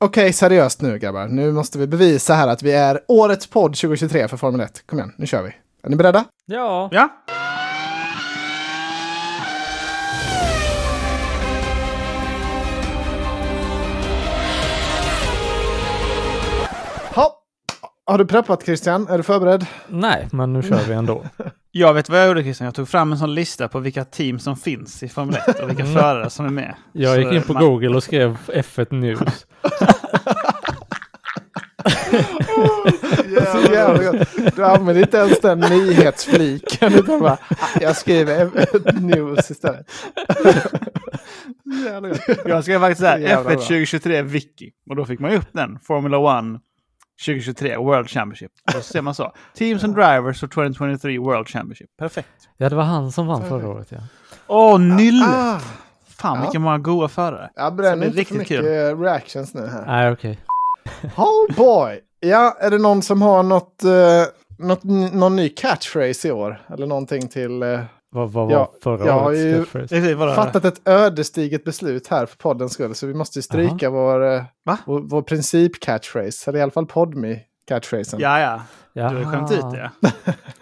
Okej, seriöst nu grabbar. Nu måste vi bevisa här att vi är årets podd 2023 för Formel 1. Kom igen, nu kör vi. Är ni beredda? Ja. Ja. Ha. Har du preppat Christian? Är du förberedd? Nej, men nu kör vi ändå. Jag vet vad jag gjorde Christian. Jag tog fram en sån lista på vilka team som finns i Formel 1 och vilka Mm. förare som är med. Jag gick in på man- Google och skrev F1 News. Så jävla gott. Du använder inte ens den nyhetsfliken utan bara, "Ah, jag skriver news istället. Så. Jag skrev faktiskt Så jävla F1 bra. 2023 Wiki. Och då fick man ju upp den. Formula 1 2023 World Championship. Då ser man så. Teams and Drivers for 2023 World Championship. Perfekt. Ja, det var han som vann förra året, ja. Åh, nylle! Ah, Fan Ja. vilka många goa förare. jag Så bränner det är inte för riktigt mycket kul. reactions nu här. Nej, okej. Oh boy! Ja, är det någon som har något, eh, något, någon ny catchphrase i år? Eller någonting till... eh, Vad, vad var Ja, förra jag har årets ju- catchphrase? Det är bara- fattat ett ödesdigert beslut här för poddens skull. Så vi måste ju stryka vår, eh, vår, vår princip-catchphrase. Eller i alla fall podme catchphrasen Ja, ja. Jaha. Du har skämt ut det. ja.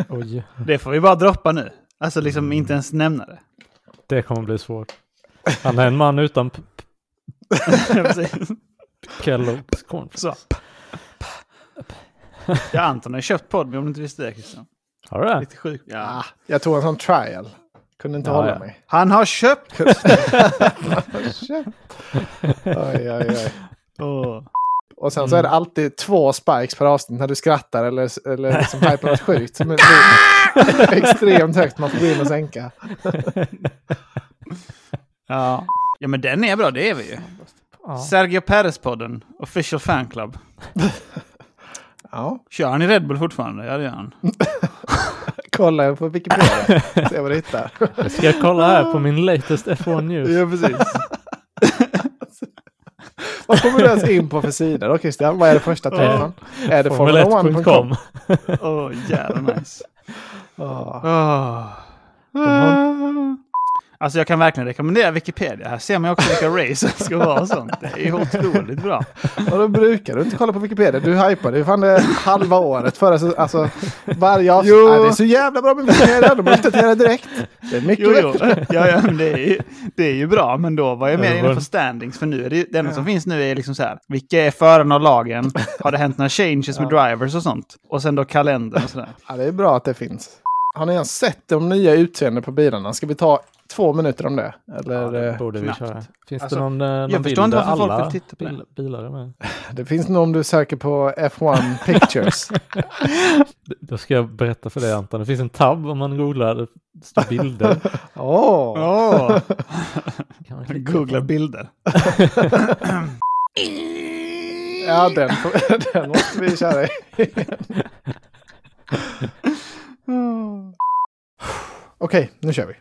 Oj, Det får vi bara droppa nu. Alltså liksom inte ens nämna det. det kommer bli svårt. Han är en man utan. Kellogg's cornflakes. Ja, Anton har ju köpt Podme om du inte visste det Christian. Har du det? Lite sjukt. Ja. Ah, jag tog en sån trial. Kunde inte Ja, hålla ja. mig. Han har köpt! Oj, oj, oj. Åh. Och sen så är det alltid två spikes per avsnitt när du skrattar eller, eller liksom hypar något sjukt. Men det är extremt högt, man får gå in och sänka. Ja. ja, men den är bra, det är vi ju. Ja. Sergio Perez-podden, official fan club. Ja, Kör han i Red Bull fortfarande? Ja, det gör han. kolla på Wikipedia. Se vad du hittar. Jag ska kolla här på min latest F1 News. Ja, precis. Vad kommer du ens in på för sida då Christian? Vad är det första träffen? Är det Formel1.com. Formel1.com? Åh, jävla nice. Oh. Åh. Alltså jag kan verkligen rekommendera Wikipedia. Här ser man ju också vilka race det ska vara och sånt. Det är ju otroligt bra. Och då brukar du inte kolla på Wikipedia. Du hypar det. Fan det halva året förra så, Alltså varje avsnitt. Nej, det är så jävla bra med Wikipedia. De uppdaterar direkt. Det är mycket Jo, jo. Ja, ja, men det är, ju, det är ju bra, men då var jag mer Ja, inne på standings. För nu är det, ju- det enda som finns nu är liksom så här. Vilka är förarna och lagen? Har det hänt några changes med drivers och sånt? Och sen då kalendern och sådär. Ja, det är bra att det finns. Har ni ens sett de nya utseendet på bilarna? Ska vi ta två minuter om det? Eller, Ja, det eh, borde vi knappt. köra. Finns Alltså, det någon, eh, någon förstår bild inte varför folk vill titta på bil, bilar med? det finns nog om du söker på F1 Pictures. Då ska jag berätta för dig Anton. Det finns en tab om man googlar. Det står bilder. Åh! Man klicka googla bilder. Ja, den, den måste vi köra. Okej, nu kör vi.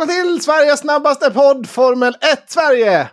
Välkomna till Sveriges snabbaste podd Formel 1 Sverige!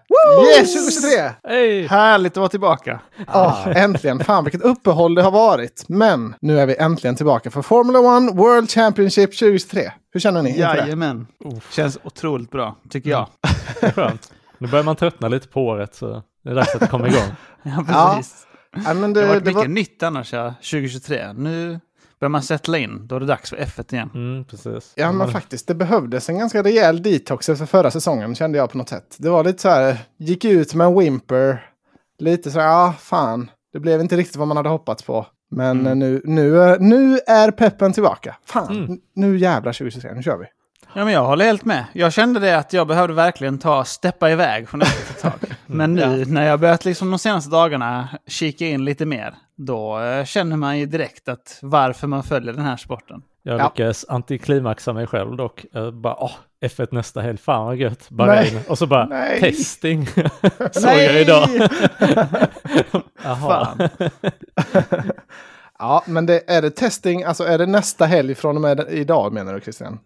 Yes, 2023! Hej! Härligt att vara tillbaka. Ja, äntligen. Fan vilket uppehåll det har varit. Men nu är vi äntligen tillbaka för Formula 1 World Championship 2023. Hur känner ni inför det? Jajamän. Känns otroligt bra, tycker jag. Är skönt. Nu börjar man tröttna lite på året så det är dags att komma igång. Ja, Ja, precis. Ja, men Det har det, varit det mycket var, nytt annars, ja, 2023. Nu börjar man sätta in. Då är det dags för F1 igen. Mm, precis. ja, men faktiskt, det behövdes en ganska rejäl detox efter förra säsongen kände jag på något sätt. Det var lite så här, gick ut med en whimper. Lite så här, ja fan, det blev inte riktigt vad man hade hoppats på. Men Mm. nu, nu, är- nu är peppen tillbaka. Fan, Mm. nu jävlar 2023, nu kör vi. Ja, men jag håller helt med. Jag kände det att jag behövde verkligen ta steppa iväg från F1 ett tag. Men nu när jag börjat liksom de senaste dagarna kika in lite mer, då eh, känner man ju direkt att varför man följer den här sporten. Jag Ja. lyckades antiklimaxa mig själv dock. Jag bara, åh, F1 nästa helg, fan vad gött. Bahrain. Och så bara, Nej. testing. Såg jag idag. Jaha. Ja, men det, är det testing, alltså är det nästa helg från och med idag menar du Christian?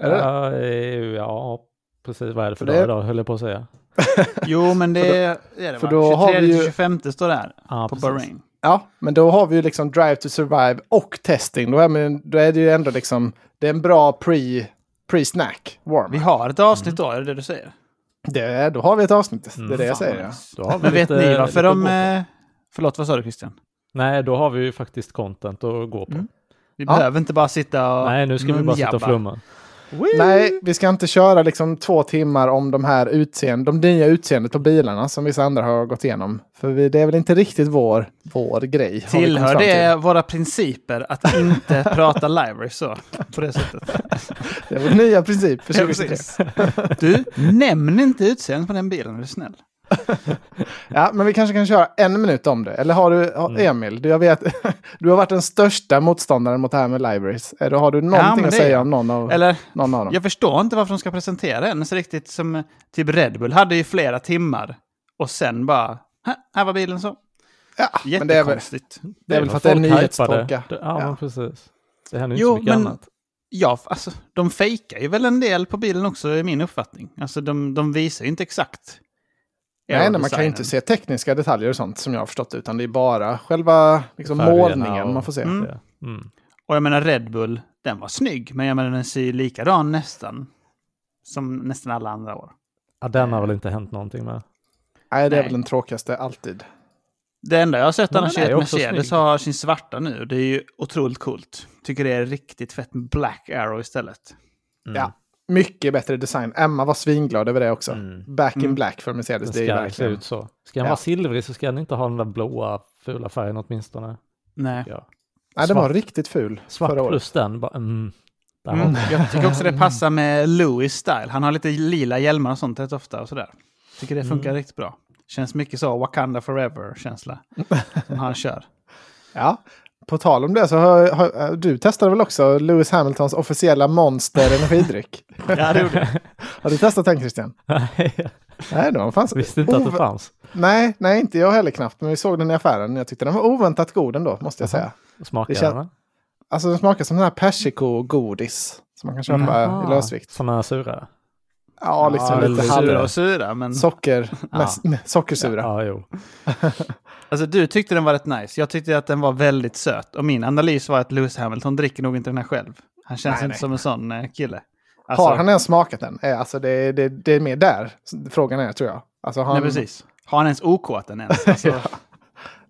Är det? Ja, eh, ja, precis. Vad är det för För dag det- idag, höll jag på att säga. Jo, men det är det för va? då har 23 vi ju- 25 står det här Ja, på precis. Bahrain. Ja, men då har vi ju liksom Drive to Survive och testing. Då är, men, då är det ju ändå liksom, det är en bra pre, pre-snack, warm. Vi har ett avsnitt då, är det det du säger? Det, då har vi ett avsnitt, det är det jag säger. Ja. nice. Då har vi Men vet ni varför de... på. eh, Förlåt, vad sa du Christian? Nej, då har vi ju faktiskt content att gå på. Mm. Vi Ja. behöver inte bara sitta och Nej, nu ska vi bara sitta och munjabba. Flumma. Nej, vi ska inte köra liksom två timmar om de här utseende, de nya utseendet på bilarna som vissa andra har gått igenom. För vi, det är väl inte riktigt vår, vår grej. Tillhör det till. våra principer att inte prata library så? På det sättet. Det är vår nya princip för Ja, 2023. precis. Du, nämn inte utseendet på den bilen, är du snäll. Ja, men vi kanske kan köra en minut om det. Eller har du, Mm. Emil, du, jag vet, du har varit den största motståndaren mot det här med libraries. Du- Har du någonting men att säga om någon av, Eller, någon av dem? jag förstår inte varför de ska presentera en så riktigt som typ Red Bull hade ju flera timmar. Och sen bara, "Här, var bilen så. Ja, men det är väl, Jättekonstigt. det är väl nog för att det är. Det- Ja, Ja. precis. Det händer ju Jo, inte så mycket men- annat. Ja, alltså de fejkar ju väl en del på bilen också, är min uppfattning. Alltså de, de visar ju inte exakt. Nej, nej, man kan ju inte se tekniska detaljer och sånt som jag har förstått, utan det är bara själva liksom, målningen och- man får se. Mm. Mm. Och jag menar Red Bull, den var snygg, men jag menar den ser ju likadan nästan. Som nästan alla andra år. Ja, den har väl inte hänt någonting med. Nej, det är Nej. väl den tråkigaste alltid. Det enda jag har sett annars den är att Mercedes snygg. har sin svarta nu. Det är ju otroligt coolt. Tycker det är riktigt fett med Black Arrow istället. Mm. Ja. Mycket bättre design. Emma var svinglad över det också. Mm. Back in Mm. black för Mercedes. Den Det är verkligen... ut så. Ska den Ja. vara silvrig så ska den inte ha den där blåa fula färgen åtminstone. Nej. Ja. Nej, den var riktigt ful Svart förra året. plus den. Bara, mm. Mm. Jag tycker också det passar med Louis style. Han har lite lila hjälmar och sånt rätt ofta och sådär. Tycker det funkar Mm. riktigt bra. Känns mycket så Wakanda forever-känsla som han kör. Ja. På tal om det så har, har du testade väl också Lewis Hamiltons officiella Monster energidryck? Ja, det gjorde jag. Har du testat den Christian? Nej, Nej, fanns. visste inte att det fanns. Nej, nej, inte jag heller knappt. Men vi såg den i affären. Jag tyckte den var oväntat god ändå, måste jag säga. Smakar Det kän- den? Alltså den smakar som den här persikogodis. Som man kan köpa Jaha, i lösvikt. Sådana här sura? Ja, liksom väldigt lite sura halv... och sura, men... Socker, Ja. mest, sockersura. Ja, jo. Alltså du tyckte den var rätt nice. Jag tyckte att den var väldigt söt. Och min analys var att Lewis Hamilton dricker nog inte den här själv. Han känns Nej, inte nej. som en sån eh, kille. Alltså, Har han ens smakat den? Eh, Alltså det, det, det är mer där frågan är tror jag. Alltså han, Nej, precis. Har han ens okåt den ens? Alltså,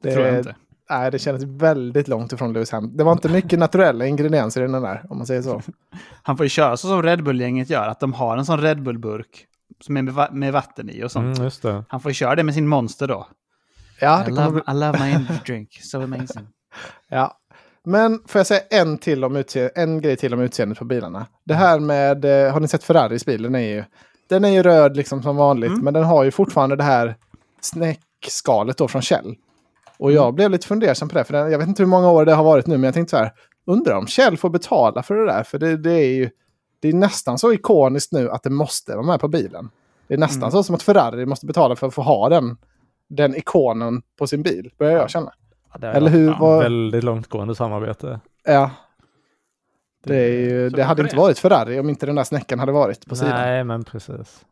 det, tror jag inte. Nej, det kändes väldigt långt ifrån Lewis Hamilton. Det var inte mycket naturella ingredienser i den där, om man säger så. Han får ju köra så som Red Bull-gänget gör. Att de har en sån Red Bull-burk som är med, va- med vatten i och sånt. Mm, just det. Han får ju köra det med sin monster då. Ja, I love, bli, I love my energy drink. So amazing. ja. Men får jag säga en, till om utse- en grej till om utseendet på bilarna. Det här med, eh, har ni sett Ferraris bil? Den är ju, den är ju röd liksom som vanligt, Mm. men den har ju fortfarande det här snäckskalet då från Shell. Och jag blev lite fundersam på det, för jag vet inte hur många år det har varit nu, men jag tänkte så här, undrar om Shell får betala för det där, för det, det är ju det är nästan så ikoniskt nu att det måste vara med på bilen. Det är nästan Mm. så som att Ferrari måste betala för att få ha den, den ikonen på sin bil, börjar jag känna. Ja, Eller hur? ett Vad- Väldigt långtgående samarbete. Ja. Det, är ju, det hade inte varit Ferrari om inte den där snäckan hade varit på sidan. Nej, men precis.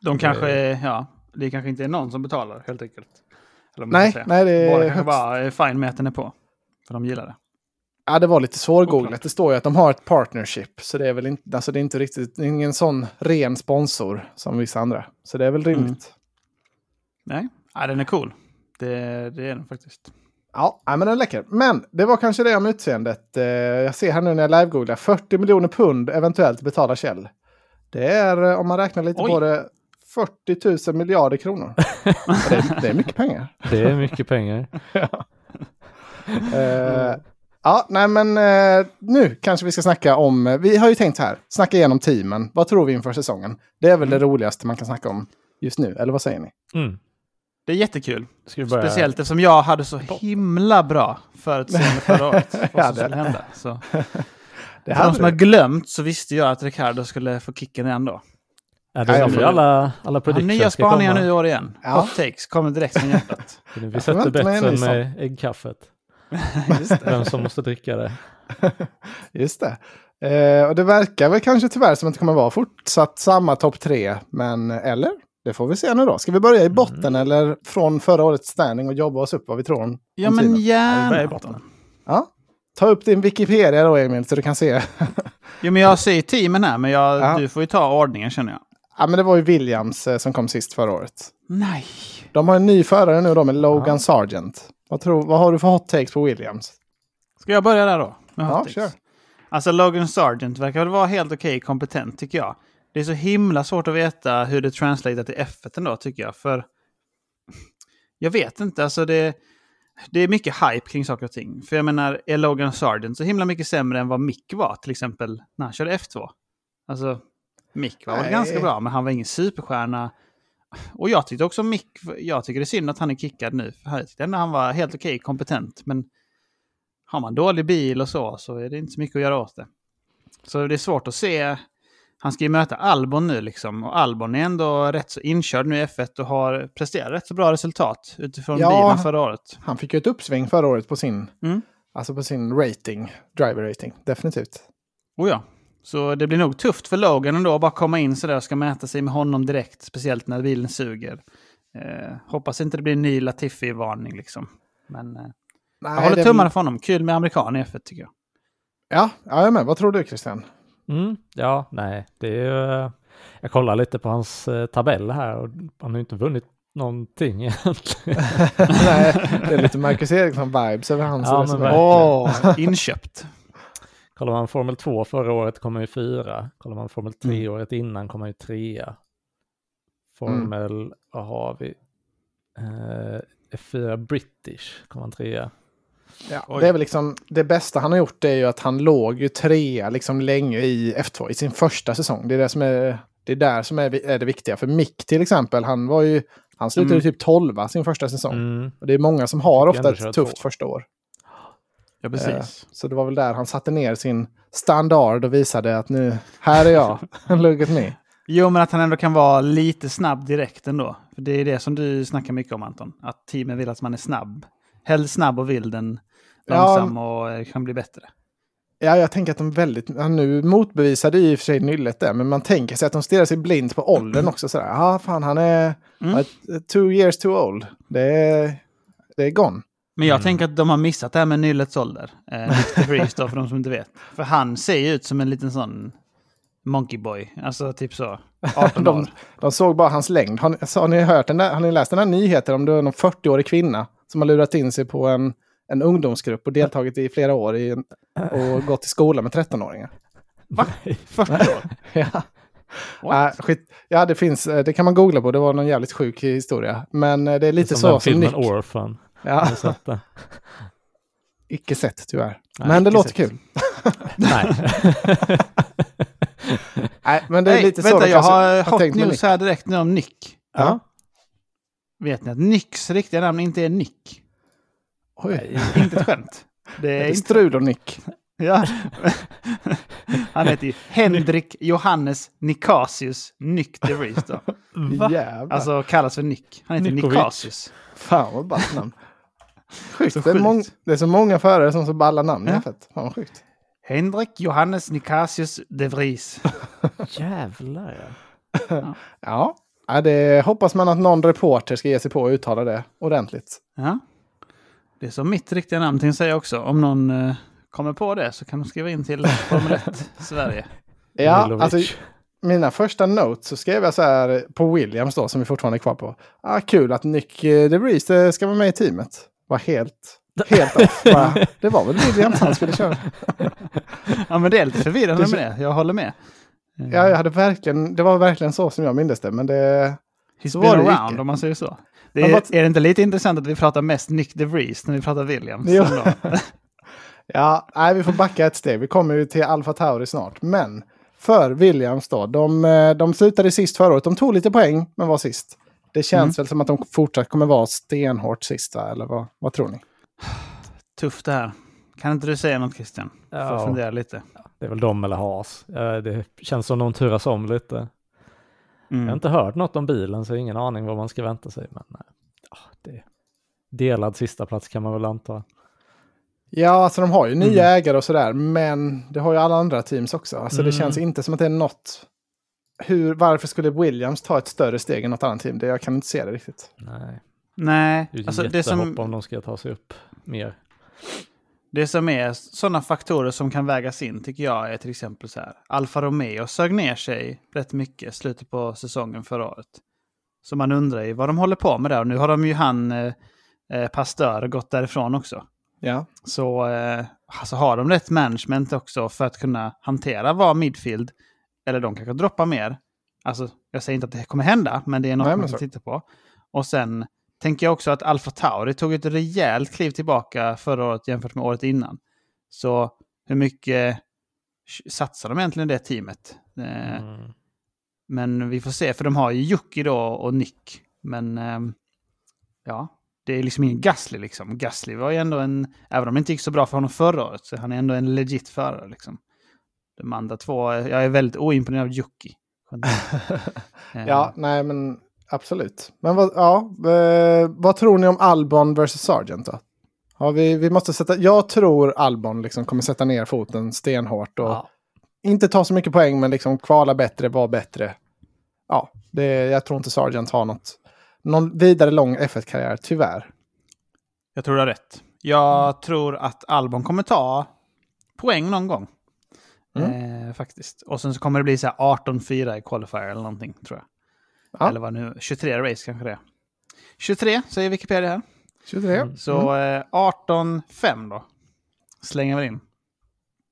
De kanske, ja, det kanske inte är någon som betalar helt enkelt. Nej, nej, det är Båda kanske högst- bara är fine med att den är på. För de gillar det. Ja, det var lite svårgooglat. Det står ju att de har ett partnership. Så det är väl inte, alltså det är inte riktigt, är ingen sån ren sponsor som vissa andra. Så det är väl Mm. rimligt. Nej, ja, den är cool. Det, det är den faktiskt. Ja, men den är läcker. Men det var kanske det om utseendet. Eh, Jag ser här nu när jag live-googlar. 40 miljoner pund eventuellt betalar Kjell. Det är, eh, om man räknar lite Oj. på det, 40 000 miljarder kronor. det, är, det är mycket pengar. Det är mycket pengar. Eh, ja, nej men eh, nu kanske vi ska snacka om, eh, vi har ju tänkt här, snacka igenom teamen. Vad tror vi inför säsongen? Det är väl det roligaste man kan snacka om just nu, eller vad säger ni? Mm. Det är jättekul. Börja? Speciellt eftersom jag hade så himla bra förutseende förra året. Vad Ja, som det- skulle hända. Så. Det För de som har glömt så visste jag att Ricardo skulle få kicken ändå. Ja, det Ja, får- alla, alla predictions nya ska spaningar nu i år igen. Ja. Hot takes kommer direkt från hjärtat. Vi sätter betsen med äggkaffet. Vem som måste dricka det. Just det. Eh, och det verkar väl kanske tyvärr som att det kommer vara fortsatt samma topp tre. Men eller? Det får vi se nu då. Ska vi börja i botten Mm. eller från förra årets standing och jobba oss upp vad vi tror om Ja om men tiden? Ja, i gärna. botten. Ja. Ta upp din Wikipedia då Emil så du kan se. Jo men jag ser teamen här, men jag, Ja. du får ju ta ordningen känner jag. Ja men det var ju Williams eh, som kom sist förra året. Nej. De har en ny förare nu då med Logan Ja. Sargent. Vad, tror, vad har du för hot takes på Williams? Ska jag börja där då? Med Ja, hot takes? kör. Alltså Logan Sargent verkar väl vara helt okej kompetent tycker jag. Det är så himla svårt att veta hur det translatear till F1 ändå tycker jag. För jag vet inte, alltså det, det är mycket hype kring saker och ting. För jag menar, är Logan Sargent så himla mycket sämre än vad Mick var till exempel när han körde F2? Alltså, Mick var väl ganska bra, men han var ingen superstjärna. Och jag tyckte också Mick, jag tycker det är synd att han är kickad nu. För jag tyckte han var helt okej kompetent, men har man dålig bil och så, så är det inte så mycket att göra åt det. Så det är svårt att se. Han ska ju möta Albon nu liksom. Och Albon är ändå rätt så inkörd nu i F1 och har presterat rätt så bra resultat utifrån Ja. bilen förra året. Han fick ju ett uppsving förra året på sin, Mm. alltså på sin rating, driver rating. Definitivt. Oh ja. Så det blir nog tufft för Logan ändå att bara komma in sådär och ska mäta sig med honom direkt. Speciellt när bilen suger. Eh, hoppas inte det blir en ny Latifi-varning liksom. Men eh, Nej, jag håller det tummarna för honom. Kul med amerikan i F1 tycker jag. Ja, ja, jag med. Vad tror du Christian? Mm, ja, nej, det är ju... eh, Jag kollar lite på hans eh, tabell här och han har ju inte vunnit någonting egentligen. Nej, det är lite Marcus Eriksson-vibes över hans Ja. Åh, inköpt. Kollar man Formel 2 förra året kom han ju fyra. Kollar man Formel 3 Mm. året innan kom han ju trea. Formel, vad har vi? Eh, F4 British kom han trea. Ja, Oj. det är väl liksom det bästa han har gjort är ju att han låg ju trea liksom länge i F2 i sin första säsong. Det är det som är det är där som är, är det viktiga. För Mick till exempel, han var ju han slutade Mm. typ 12 sin första säsong. Mm. Och det är många som har ofta ett tufft två. första år. Ja, precis. Så det var väl där han satte ner sin standard och visade att nu, här är jag, look at me. Jo, men att han ändå kan vara lite snabb direkt ändå. För det är det som du snackar mycket om Anton. Att teamen vill att man är snabb. Hellre snabb och vild än Ja. långsam och eh, kan bli bättre. Ja, jag tänker att de väldigt, ja, nu motbevisade i och för sig Nyllet det, men man tänker sig att de stirrar sig blind på åldern också sådär. Ja, fan han är Mm. ja, two years too old. Det är, det är gone. Men jag Mm. tänker att de har missat det här med Nyllets ålder. Eh, för de som inte vet. För han ser ju ut som en liten sån monkey boy. Alltså typ så. 18 De, år. de såg bara hans längd. Har, ni- så har, ni hört den där, har ni läst den här nyheten om det är någon 40-årig kvinna som har lurat in sig på en, en ungdomsgrupp och deltagit i flera år i en, och gått i skolan med 13-åringar? Va? 40 år? Ja. Ja, skit. ja, det finns, eh, det kan man googla på, det var någon jävligt sjuk historia. Men eh, det är lite som så den som filmen Nick. Orphan. Ja, sett den? icke sett tyvärr. Nej, men det låter sett. kul. Nej. Nej, men det är Nej, lite så vänta, de jag kanske har hot news Nick. här direkt nu om Nick. Ja. Vet ni att Nicks riktiga namn inte är Nick? Oj, Inte ett skämt. Det det är är inte... strul och Nick. Ja. Han heter ju Henrik Johannes Nikasius Nick då. Jävlar. Alltså kallas för Nick. Han heter. Nikasius. Fan vad ballt namn. Sjukt. Så Det, är sjukt. mång, det är så många förare som så balla namn. Ja. Fett. Fan sjukt. Henrik Johannes Nikasius DeVries. Jävlar ja. Ja, ja det hoppas man att någon reporter ska ge sig på att uttala det ordentligt. Ja. Det är som mitt riktiga namn tänkte jag säga också. Om någon eh, kommer på det så kan de skriva in till Formel 1 Sverige. Ja, Milovic. alltså mina första notes så skrev jag så här på Williams då, som vi fortfarande är kvar på. Ah, kul att Nick eh, DeVries eh, ska vara med i teamet. Var helt, helt off. Bara, det var väl Williams han skulle köra. Ja men det är lite förvirrande med det. Jag håller med. Eh, Ja, jag hade verkligen, det var verkligen så som jag minns det, men det... He's så been var det around icke. om man säger så. Det är, är det inte lite intressant att vi pratar mest Nick DeVries när vi pratar Williams? Ja, nej, vi får backa ett steg. Vi kommer ju till Alfa Tauri snart. Men för Williams då, de, eh, de slutade sist förra året. De tog lite poäng, men var sist. Det känns Mm. väl som att de fortsatt kommer vara stenhårt sista, eller vad, vad tror ni? Tufft det här. Kan inte du säga något Christian? Får jag ja. fundera lite. Det är väl de eller Haas. Eh, Det känns som de turas om lite. Jag har Mm. inte hört något om bilen så jag har ingen aning vad man ska vänta sig. Men eh, det delad sista plats kan man väl anta. Ja, alltså de har ju nya Mm. ägare och sådär, men det har ju alla andra teams också. Alltså det Mm. känns inte som att det är något... Hur, varför skulle Williams ta ett större steg än något annat team? Det, jag kan inte se det riktigt. Nej, Nej, det är alltså det som, om de ska ta sig upp mer. det som är sådana faktorer som kan vägas in tycker jag är till exempel så här. Alfa Romeo sög ner sig rätt mycket slutet på säsongen förra året. Så man undrar ju vad de håller på med där. Och nu har de ju han eh, eh, Pastör gått därifrån också. Ja, Så eh, alltså har de rätt management också för att kunna hantera vad midfield, eller de kanske droppar mer. Alltså, jag säger inte att det kommer hända, men det är något Nej, man kan titta på. Och sen tänker jag också att Alfa Tauri tog ett rejält kliv tillbaka förra året jämfört med året innan. Så hur mycket satsar de egentligen i det teamet? Eh, Mm. Men vi får se, för de har ju Jocke då och Nick. Men ehm, ja, det är liksom ingen Gasly liksom. Gasly var ju ändå en, även om det inte gick så bra för honom förra året, så han är ändå en legit förare liksom. De andra två, jag är väldigt oimponerad av Jocke. Eh, ja nej men absolut. Men vad, ja, eh, vad tror ni om Albon versus Sargent då? Har vi, vi måste sätta, jag tror Albon liksom kommer sätta ner foten stenhårt och Ja. inte ta så mycket poäng men liksom kvala bättre, vara bättre. Ja, det, jag tror inte Sargent har något, någon vidare lång F1-karriär, tyvärr. Jag tror du har rätt. Jag tror att Albon kommer ta poäng någon gång. Mm. Eh, faktiskt. Och sen så kommer det bli så här 18-4 i qualifier eller någonting, tror jag. Ja. Eller vad nu, 23 race kanske det är. 23 säger Wikipedia här. 23. Mm. Så eh, 18-5 då. Slänger vi in.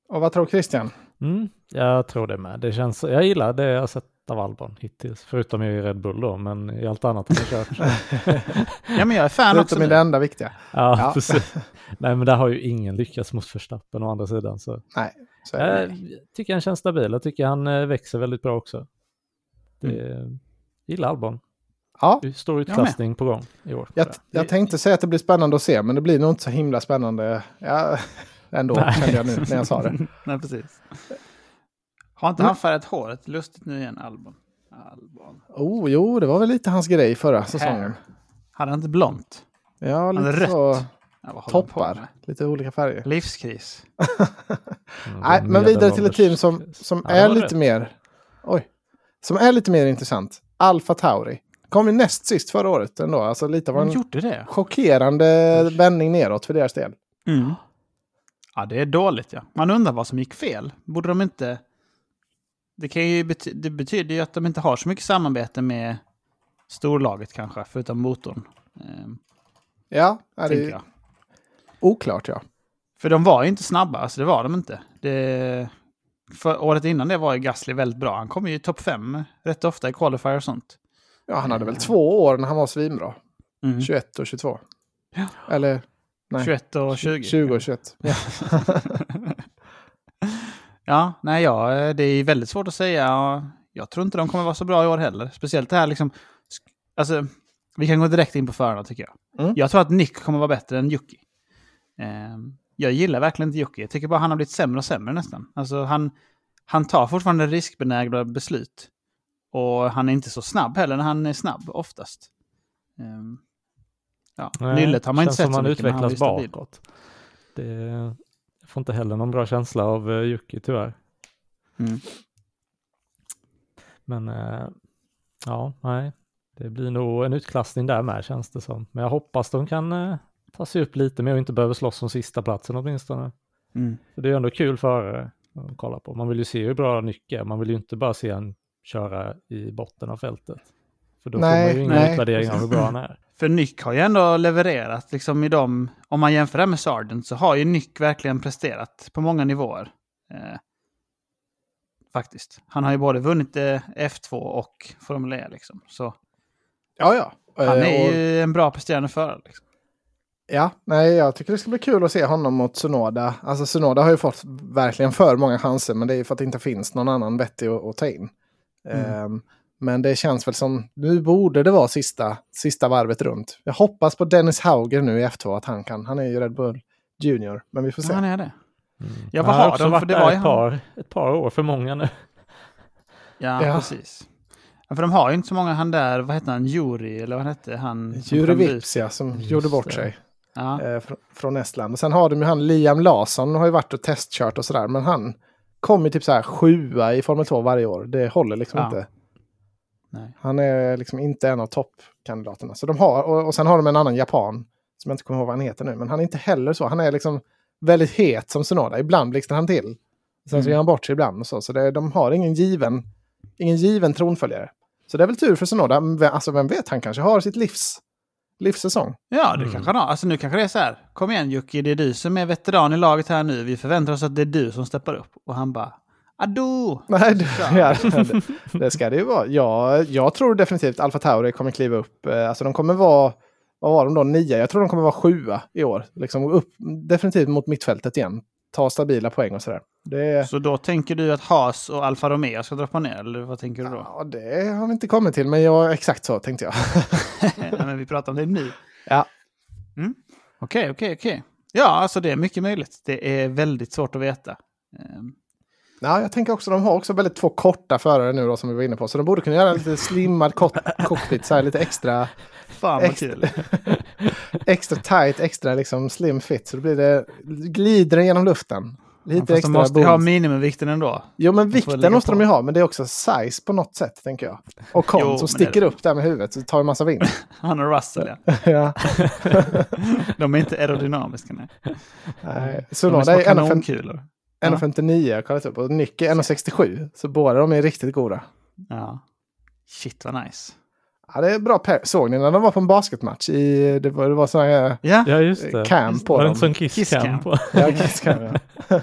Och vad tror Christian? Mm, jag tror det med. Det känns, jag gillar det jag har sett av Albon hittills. Förutom i Red Bull då, men i allt annat han har kört. Ja, men jag är fan också Förutom i det enda viktiga. ja, Ja. precis. Nej, men där har ju ingen lyckats mot Verstappen å andra sidan. Så. Nej. Jag tycker han känns stabil. Jag tycker han eh, växer väldigt bra också. Det, Mm. Gillar Albon. Ja, Stor utklassning på gång i år. jag, jag tänkte säga att det blir spännande att se, men det blir nog inte så himla spännande. Ja, ändå Nej. kände jag nu när jag sa det. Nej, precis. Har inte Mm. han färgat håret lustigt nu igen, Albon? Albon. Oh, jo, det var väl lite hans grej förra säsongen. Hade han inte blont? Ja, Han är lite rött. så Ja, toppar. Lite olika färger. Livskris. Mm, Nej, men vidare till ett team som, som Ja, det är lite rätt. mer... Oj. Som är lite mer intressant. Alfa Tauri. Kom ju näst sist förra året ändå. Alltså lite av en gjorde det? chockerande vändning neråt för deras del. Mm. Ja, det är dåligt ja. Man undrar vad som gick fel. Borde de inte... Det, kan ju bety... det betyder ju att de inte har så mycket samarbete med storlaget kanske, förutom motorn. Ehm, Ja, är det jag. Oklart ja. För de var ju inte snabba, alltså det var de inte. Det... För året innan det var ju Gasly väldigt bra. Han kom ju i topp fem rätt ofta i qualifier och sånt. Ja, han hade väl två år när han var svinbra. Mm. 21 och 22. Ja. Eller nej. 21 och 20. 20 och 21. Ja. Ja, nej, ja, det är väldigt svårt att säga. Jag tror inte de kommer vara så bra i år heller. Speciellt det här liksom... Alltså, vi kan gå direkt in på förarna tycker jag. Mm. Jag tror att Nick kommer vara bättre än Jocke. Ehm, jag gillar verkligen inte Jocke. Jag tycker bara han har blivit sämre och sämre nästan. Alltså, han, han tar fortfarande riskbenägna beslut. Och han är inte så snabb heller när han är snabb oftast. Ehm, ja, Nyllet har man inte känns sett som så mycket, men han utvecklas bakåt. Det, jag får inte heller någon bra känsla av uh, Jocke tyvärr. Mm. Men eh, ja, nej. Det blir nog en utklassning där med känns det som. Men jag hoppas de kan eh, ta sig upp lite mer och inte behöver slåss om sista platsen åtminstone. Mm. För det är ju ändå kul förare att kolla på. Man vill ju se hur bra Nyck är. Man vill ju inte bara se han köra i botten av fältet. För då Nej, får man ju ingen nej, utvärdering av hur bra han är. För Nyck har ju ändå levererat liksom i dem. Om man jämför det med Sargent så har ju Nyck verkligen presterat på många nivåer. Eh, faktiskt. Han har ju både vunnit eh, F2 och Formel E liksom. Så ja, ja. han Eh, är och- ju en bra presterande förare. Liksom. Ja, nej, jag tycker det ska bli kul att se honom mot Tsunoda. Alltså Tsunoda har ju fått verkligen för många chanser, men det är ju för att det inte finns någon annan vettig att, att ta in. Mm. Ehm, men det känns väl som, nu borde det vara sista, sista varvet runt. Jag hoppas på Dennis Hauger nu i F2, att han kan. Han är ju Red Bull Junior, men vi får se. Ja, han är det. Mm. Ja, vad har också de? För det var ju ett, han. par, ett par år för många nu. Ja, Ja. precis. Ja, för de har ju inte så många han där, vad hette han, Juri eller vad hette? Han som Juri Vips, ja, som Just gjorde bort det. sig. Ja. eh, fr- från Estland. Och sen har de ju han Liam Larsson har ju varit och testkört och sådär. Men han kommer typ så här sjua i Formel 2 varje år. Det håller liksom Ja. inte. Nej. Han är liksom inte en av toppkandidaterna. Så de har, och, och sen har de en annan japan, som jag inte kommer ihåg vad han heter nu, men han är inte heller så. Han är liksom väldigt het som Sonoda. Ibland blixtrar han till. Sen så Mm. gör han bort sig ibland och så. Så det, de har ingen given, ingen given tronföljare. Så det är väl tur för Sonoda. Alltså vem vet, han kanske har sitt livs, livssäsong. Ja, det Mm. kanske han har. Alltså nu kanske det är så här. Kom igen Jocke, det är du som är veteran i laget här nu. Vi förväntar oss att det är du som steppar upp. Och han bara, adå! Nej, det, Ja. ja, det, det ska det ju vara. Jag, jag tror definitivt Alfa Tauri kommer kliva upp. Eh, Alltså de kommer vara, vad var de då, nia? Jag tror de kommer vara sjua i år. Liksom upp definitivt mot mittfältet igen. Ta stabila poäng och sådär. Det, Så då tänker du att Haas och Alfa Romeo ska droppa ner, eller vad tänker du då? ja, det har vi inte kommit till, men jag, exakt så tänkte jag. Nej, men vi pratar om det nu. Ja. Mm. Okej, okej, okej. Ja, alltså det är mycket möjligt. Det är väldigt svårt att veta. Ehm, Ja, jag tänker också, de har också väldigt två korta förare nu då som vi var inne på. Så de borde kunna göra en lite slimmad cockpit, så här lite extra, Fan vad Extra- kul. extra tight, extra liksom slim fit. Så då blir det, glider den genom luften. Lite Fast de extra måste ju ha boost. minimumvikten ändå. Jo, men De vikten måste på. de ju ha, men det är också size på något sätt, tänker jag. Och kom som är sticker det. upp där med huvudet, så tar en massa vind. Han och Russell, ja. ja. De är inte aerodynamiska, nej. Nej. De är är 1,50 kanonkulor. 1,59 jag har kollat upp och Nick är 1,67. Så båda de är riktigt goda. Ja. Shit vad nice. Ja, det är bra pair. Såg ni när de var på en basketmatch? I, det var, det var sån här Ja, Ja, just det. cam på Var det dem. en sån kiss, Kiss? Ja, kiss ja.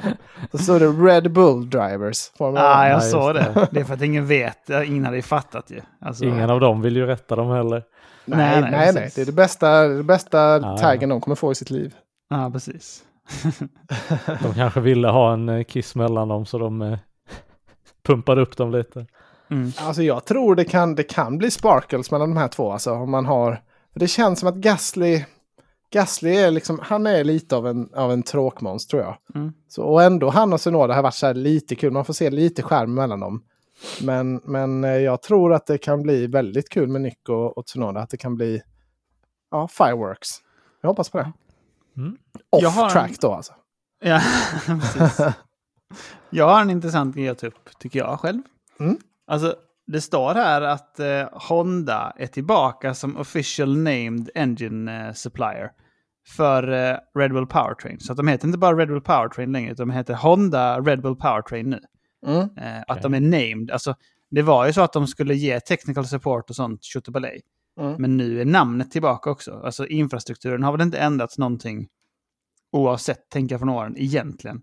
Så stod det Red Bull Drivers. Formel ah, jag Ja, såg det. Det är för att ingen vet. Ja, Ingen hade ju fattat ju. Alltså, Ingen av dem vill ju rätta dem heller. nej, Nej, nej, nej. Det är det bästa, det bästa ja. taggen de kommer få i sitt liv. Ja, precis. De kanske ville ha en eh, kiss mellan dem så de eh, pumpade upp dem lite. Mm. Alltså jag tror det kan, det kan bli sparkles mellan de här två. Alltså om man har... För det känns som att Gasly... Gasly är liksom, han är lite av en, av en tråkmåns tror jag. Mm. Så, och ändå han och Sonoda har varit så här lite kul. Man får se lite skärm mellan dem. Men, men eh, jag tror att det kan bli väldigt kul med Nick och, och Tsunoda. Att det kan bli ja, fireworks. Jag hoppas på det. Mm. Jag har Off en- track då alltså. Ja, precis. Jag har en intressant grej att ta upp, tycker jag själv. Mm. Alltså, det står här att eh, Honda är tillbaka som official named engine eh, supplier för eh, Red Bull Powertrain. Så att de heter inte bara Red Bull Powertrain längre, utan de heter Honda Red Bull Powertrain nu. Mm. Eh, Att de är named. Alltså, det var ju så att de skulle ge technical support och sånt, tjottabalej. Mm. Men nu är namnet tillbaka också. Alltså infrastrukturen har väl inte ändrats någonting oavsett, tänker jag från åren, egentligen.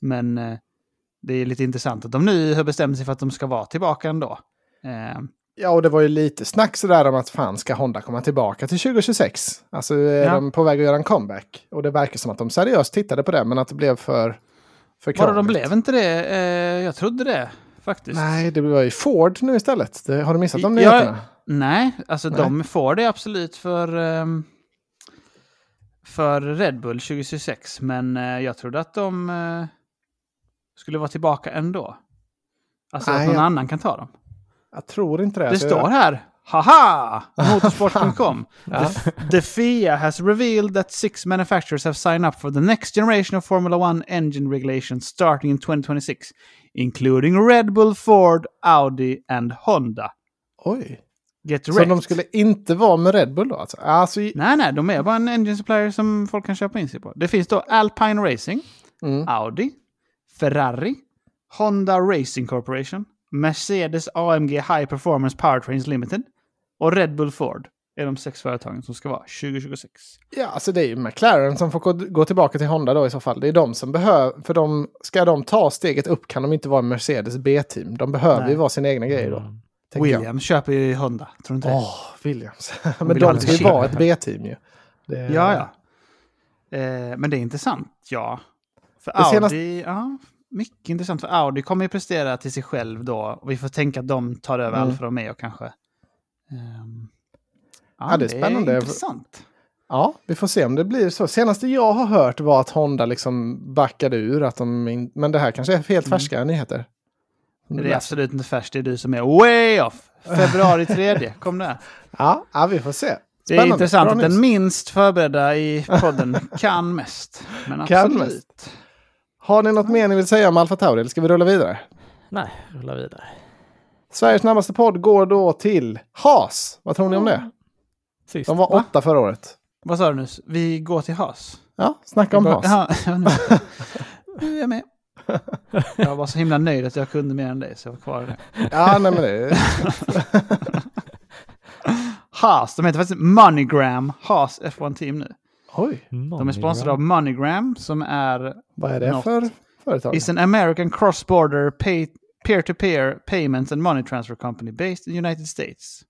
Men eh, det är lite intressant att de nu har bestämt sig för att de ska vara tillbaka ändå. Eh, Ja, och det var ju lite snack sådär om att fan ska Honda komma tillbaka till 2026? Alltså är Ja. de på väg att göra en comeback? Och det verkar som att de seriöst tittade på det, men att det blev för, för Vadå, de krångligt. blev inte det? Eh, jag trodde det, faktiskt. Nej, det var ju Ford nu istället. Det, har du missat de nyheterna? Nej, alltså Nej. de får det absolut för, ehm, för Red Bull 2026. Men eh, jag trodde att de eh, skulle vara tillbaka ändå. Alltså Nej, att någon jag- annan kan ta dem. Jag tror inte det. Det Alltså, står här. Haha! Motorsport.com. Ja. The FIA has revealed that six manufacturers have signed up for the next generation of Formula One engine regulations starting in 2026, including Red Bull, Ford, Audi and Honda. Oj. Get Så de skulle inte vara med Red Bull då? Alltså, alltså Nej, nej, de är bara en engine supplier som folk kan köpa in sig på. Det finns då Alpine Racing, mm. Audi, Ferrari, Honda Racing Corporation, Mercedes AMG High Performance Powertrains Limited och Red Bull Ford är de sex företagen som ska vara 2026. Ja, alltså det är ju McLaren som får gå, tillbaka till Honda då i så fall. Det är de som behöver, för de, ska de ta steget upp kan de inte vara Mercedes B-team. De behöver Nej. ju vara sin egna grej då. Mm. Tänker jag. Köper ju Honda, tror du inte det? Åh, Williams. Men vill de ska ju vara ett B-team ju. Det, Ja, ja. Eh, men det är intressant, ja. För Det Audi, senaste- ja, mycket intressant. För Audi kommer ju prestera till sig själv då. Och vi får tänka att de tar över Mm. Alfa Romeo kanske. Ehm, ja, Ja, det är spännande. intressant. Ja, vi får se om det blir så. Senaste jag har hört var att Honda liksom backade ur. Att de in... Men det här kanske är helt Mm. färska nyheter. Det är absolut inte färskt, det är du som är way off. Februari 3 kom det. Ja, ja, vi får se. Det är Spännande. intressant Bra att den minst förberedda i podden kan mest. Men Kan absolut. mest. Har ni något mer ni vill säga om Alfa Tauri eller ska vi rulla vidare? Nej, rulla vidare. Sveriges snabbaste podd går då till Haas. Vad tror ni om det? Sist. De var Va? åtta förra året. Vad sa du nu? Vi går till Haas? Ja, snacka om Haas. Ja, ja, nu. nu är jag med. Jag var så himla nöjd att jag kunde mer än dig så jag var kvar. Ja, nej men det... Haas, de heter faktiskt MoneyGram Haas F1 Team nu. Oj, De är sponsrade av MoneyGram som är vad är det Något. för företag? is an American cross-border pay, peer-to-peer payments and money transfer company based in United States.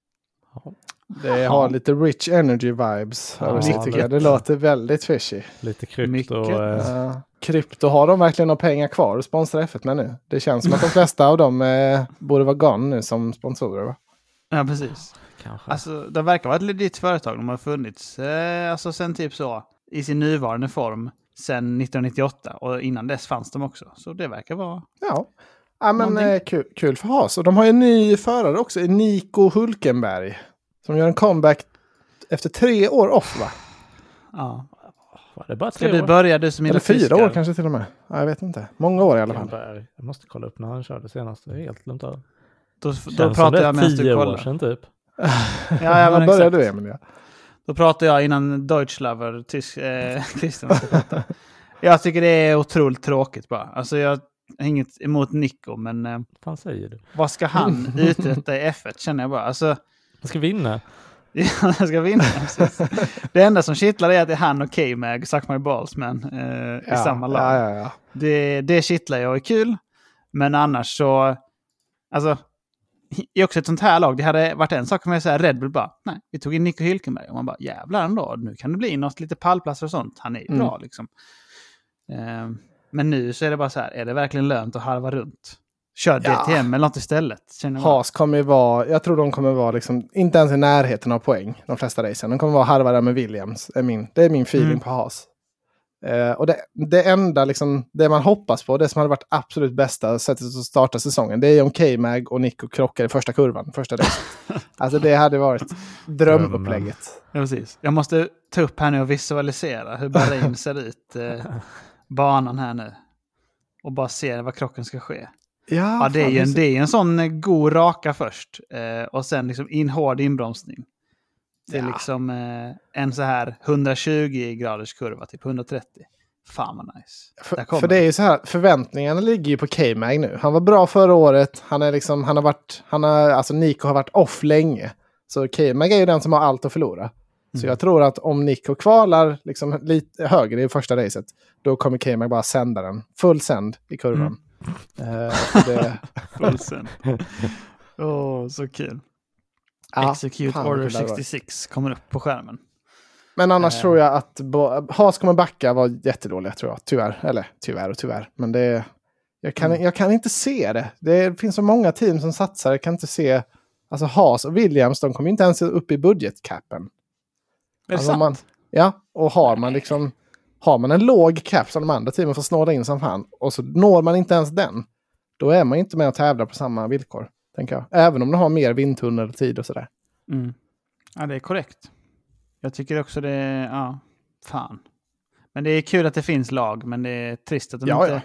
Det har lite rich energy vibes Ja, över jag. Det låter väldigt fishy. Lite krypto. Mycket. Eh, Ja. krypto, har de verkligen några pengar kvar att sponsra F1 med nu? Det känns som att de flesta av dem eh, borde vara gone nu som sponsorer. Va? Ja, precis. kanske. Alltså, det verkar vara ett legit företag. De har funnits eh, alltså, sen typ så i sin nuvarande form sen 1998 och innan dess fanns de också. Så det verkar vara... Ja, ja men eh, kul, kul för Haas. Och de har ju en ny förare också, Nico Hulkenberg. Som gör en comeback efter tre år off va? Ja. var det bara Ska tre du år? börja du som Eller fyra fiskar? år kanske till och med. Ja, jag vet inte. Många år i alla fall. Jag måste kolla upp när han körde senast. Det är helt glömt av. Då, då Känns pratar jag medan du år kollar. sedan typ. Ja, ja, men började exakt. du Emilia? Då pratar jag innan Deutschlover, tysk, eh, Christian ska. Jag tycker det är otroligt tråkigt bara. Alltså jag har inget emot Nico, men eh, Vad säger du? vad ska han uträtta i F1 känner jag bara. Alltså, Han ska vinna. Ja, jag ska vinna. precis. Det enda som kittlar är att det är han och K-Mag, Suck My Balls Man, eh, i samma lag. Ja, ja, ja. Det, det kittlar jag och är kul. Men annars så, alltså, i också ett sånt här lag, det hade varit en sak om jag säger Red Bull bara, nej, vi tog in Nico Hülkenberg. Och man bara, jävlar ändå, nu kan det bli något lite pallplatser och sånt. Han är ju bra liksom. Eh, men nu så är det bara så här, är det verkligen lönt att halva runt? Kör Ja. DTM eller något istället. Haas kommer ju vara, jag tror de kommer vara liksom, inte ens i närheten av poäng, de flesta racen. De kommer vara halva där med Williams, är min, det är min feeling Mm. på Haas. Eh, och det, det enda, liksom, det man hoppas på, det som hade varit absolut bästa sättet att starta säsongen, det är om K-Mag och Nico krockar i första kurvan, första racet. alltså det hade varit drömupplägget. Ja, precis. Jag måste ta upp här nu och visualisera hur Bahrain ser ut. Eh, banan här nu. Och bara se var krocken ska ske. Ja, det är ju en, det är en sån eh, god raka först. Eh, och sen liksom in hård inbromsning. Det är Ja. liksom eh, en så här 120 graders kurva, typ 130. Fan vad nice. För, för det är ju så här, förväntningarna ligger ju på K-Mag nu. Han var bra förra året, han är liksom, han har varit, han har, alltså Nico har varit off länge. Så K-Mag är ju den som har allt att förlora. Så Mm. jag tror att om Nico kvalar liksom lite högre i första racet, då kommer K-Mag bara sända den. Full sänd i kurvan. Mm. Så det. Åh, så kul. ja, Execute fan Order kul det hade varit. 66 kommer upp på skärmen. Men annars Eh. tror jag att Haas kommer backa var jättedåliga tror jag. Tyvärr. Eller tyvärr och tyvärr. Men det, jag, kan, Mm. jag kan inte se det. Det finns så många team som satsar. Jag kan inte se... Alltså Haas och Williams, de kommer inte ens upp i budgetcapen. Är det Alltså, sant? man, ja, och har man liksom... Har man en låg cap som de andra teamen får snåla in som fan och så når man inte ens den. Då är man inte med och tävlar på samma villkor. Tänker jag. Även om de har mer vindtunnel och tid och sådär. Mm. Ja, det är korrekt. Jag tycker också det är, ja, fan. Men det är kul att det finns lag, men det är trist att de Ja, inte...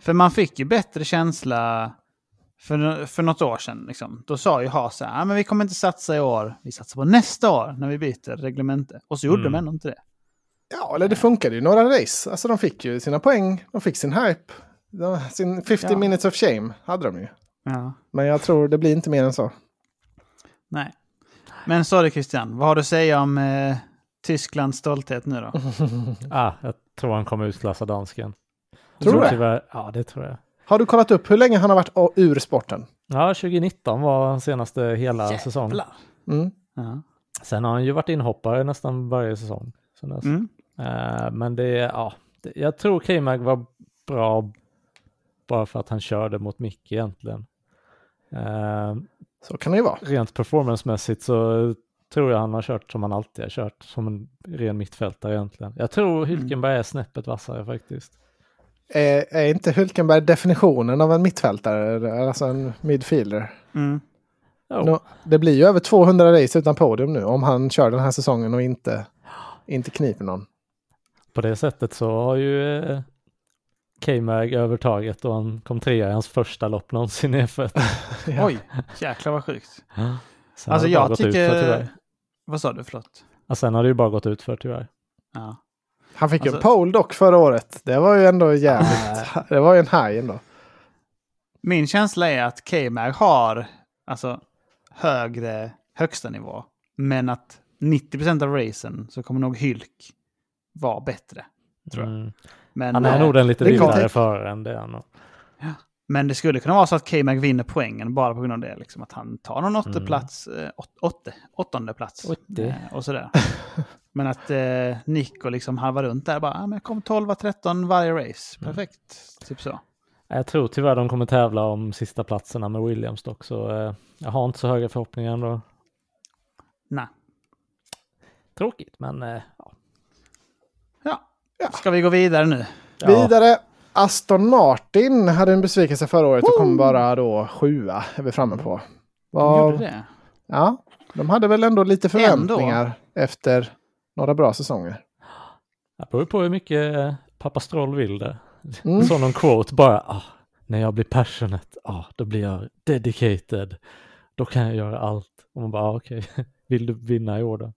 För man fick ju bättre känsla för, för något år sedan. Liksom. Då sa ju Haas så här, "Ja, men vi kommer inte satsa i år, vi satsar på nästa år när vi byter reglemente. Och så gjorde Mm. de ändå inte det. Ja, eller det funkade ju några race. Alltså de fick ju sina poäng, de fick sin hype. De- Sin 50 Ja. minutes of shame hade de ju. Ja. Men jag tror det blir inte mer än så. Nej. Men sorry Christian, vad har du att säga om eh, Tysklands stolthet nu då? Ah, jag tror han kommer utklassa dansken. Tror du det? Tyvärr, ja, det tror jag. Har du kollat upp hur länge han har varit ur sporten? Ja, 2019 var senaste hela säsong. Jävlar. Mm. Ja. Sen har han ju varit inhoppare nästan varje säsong. sen dess. Mm. Eh, men det, ja, det, jag tror K-Mag var bra bara för att han körde mot Mick egentligen. Eh, Så kan det ju vara. rent performancemässigt så tror jag han har kört som han alltid har kört, som en ren mittfältare egentligen. Jag tror Hülkenberg är snäppet vassare faktiskt. Är, är inte Hulkenberg definitionen av en mittfältare? Alltså en midfielder? Mm. Nå, det blir ju över 200 race utan podium nu om han kör den här säsongen och inte, inte kniper någon. På det sättet så har ju eh, K-Mag övertaget och han kom trea i hans första lopp någonsin i F1. Ja. Oj, jäklar vad sjukt. Sen Alltså jag för, tycker... tyvärr. Vad sa du? Förlåt. Ja, sen har det ju bara gått ut för tyvärr. Ja. Han fick ju Alltså- en pole dock förra året. Det var ju ändå jävligt. det var ju en high ändå. Min känsla är att K-Mag har alltså, högre högsta nivå. Men att 90% av racen så kommer nog Hylk vara bättre. Tror jag. Mm. Men, Han är eh, nog den lite vildare föraren än det är han nog. men det skulle kunna vara så att K-Mag vinner poängen bara på grund av det. Liksom, att han tar någon Mm. plats, eh, åt, åtte, åttonde plats. Åtte. eh, och sådär. men att eh, Nico liksom halvar runt där bara, ah, men jag kom 12-13 varje race. Mm. Perfekt. Typ så. Jag tror tyvärr de kommer tävla om sista platserna med Williams dock, så eh, jag har inte så höga förhoppningar ändå. Nej. Tråkigt, men eh, ja. Ja. Ska vi gå vidare nu? Ja. Vidare. Aston Martin hade en besvikelse förra året och kom bara då sjua är vi framme på. De Vad- gjorde det. Ja, de hade väl ändå lite förväntningar efter några bra säsonger. Det beror på hur mycket eh, pappa Stroll vill det. Mm. Så någon quote bara, ah, när jag blir passionate, ah, då blir jag dedicated. Då kan jag göra allt. Och man bara, ah, okej, vill du vinna i år då?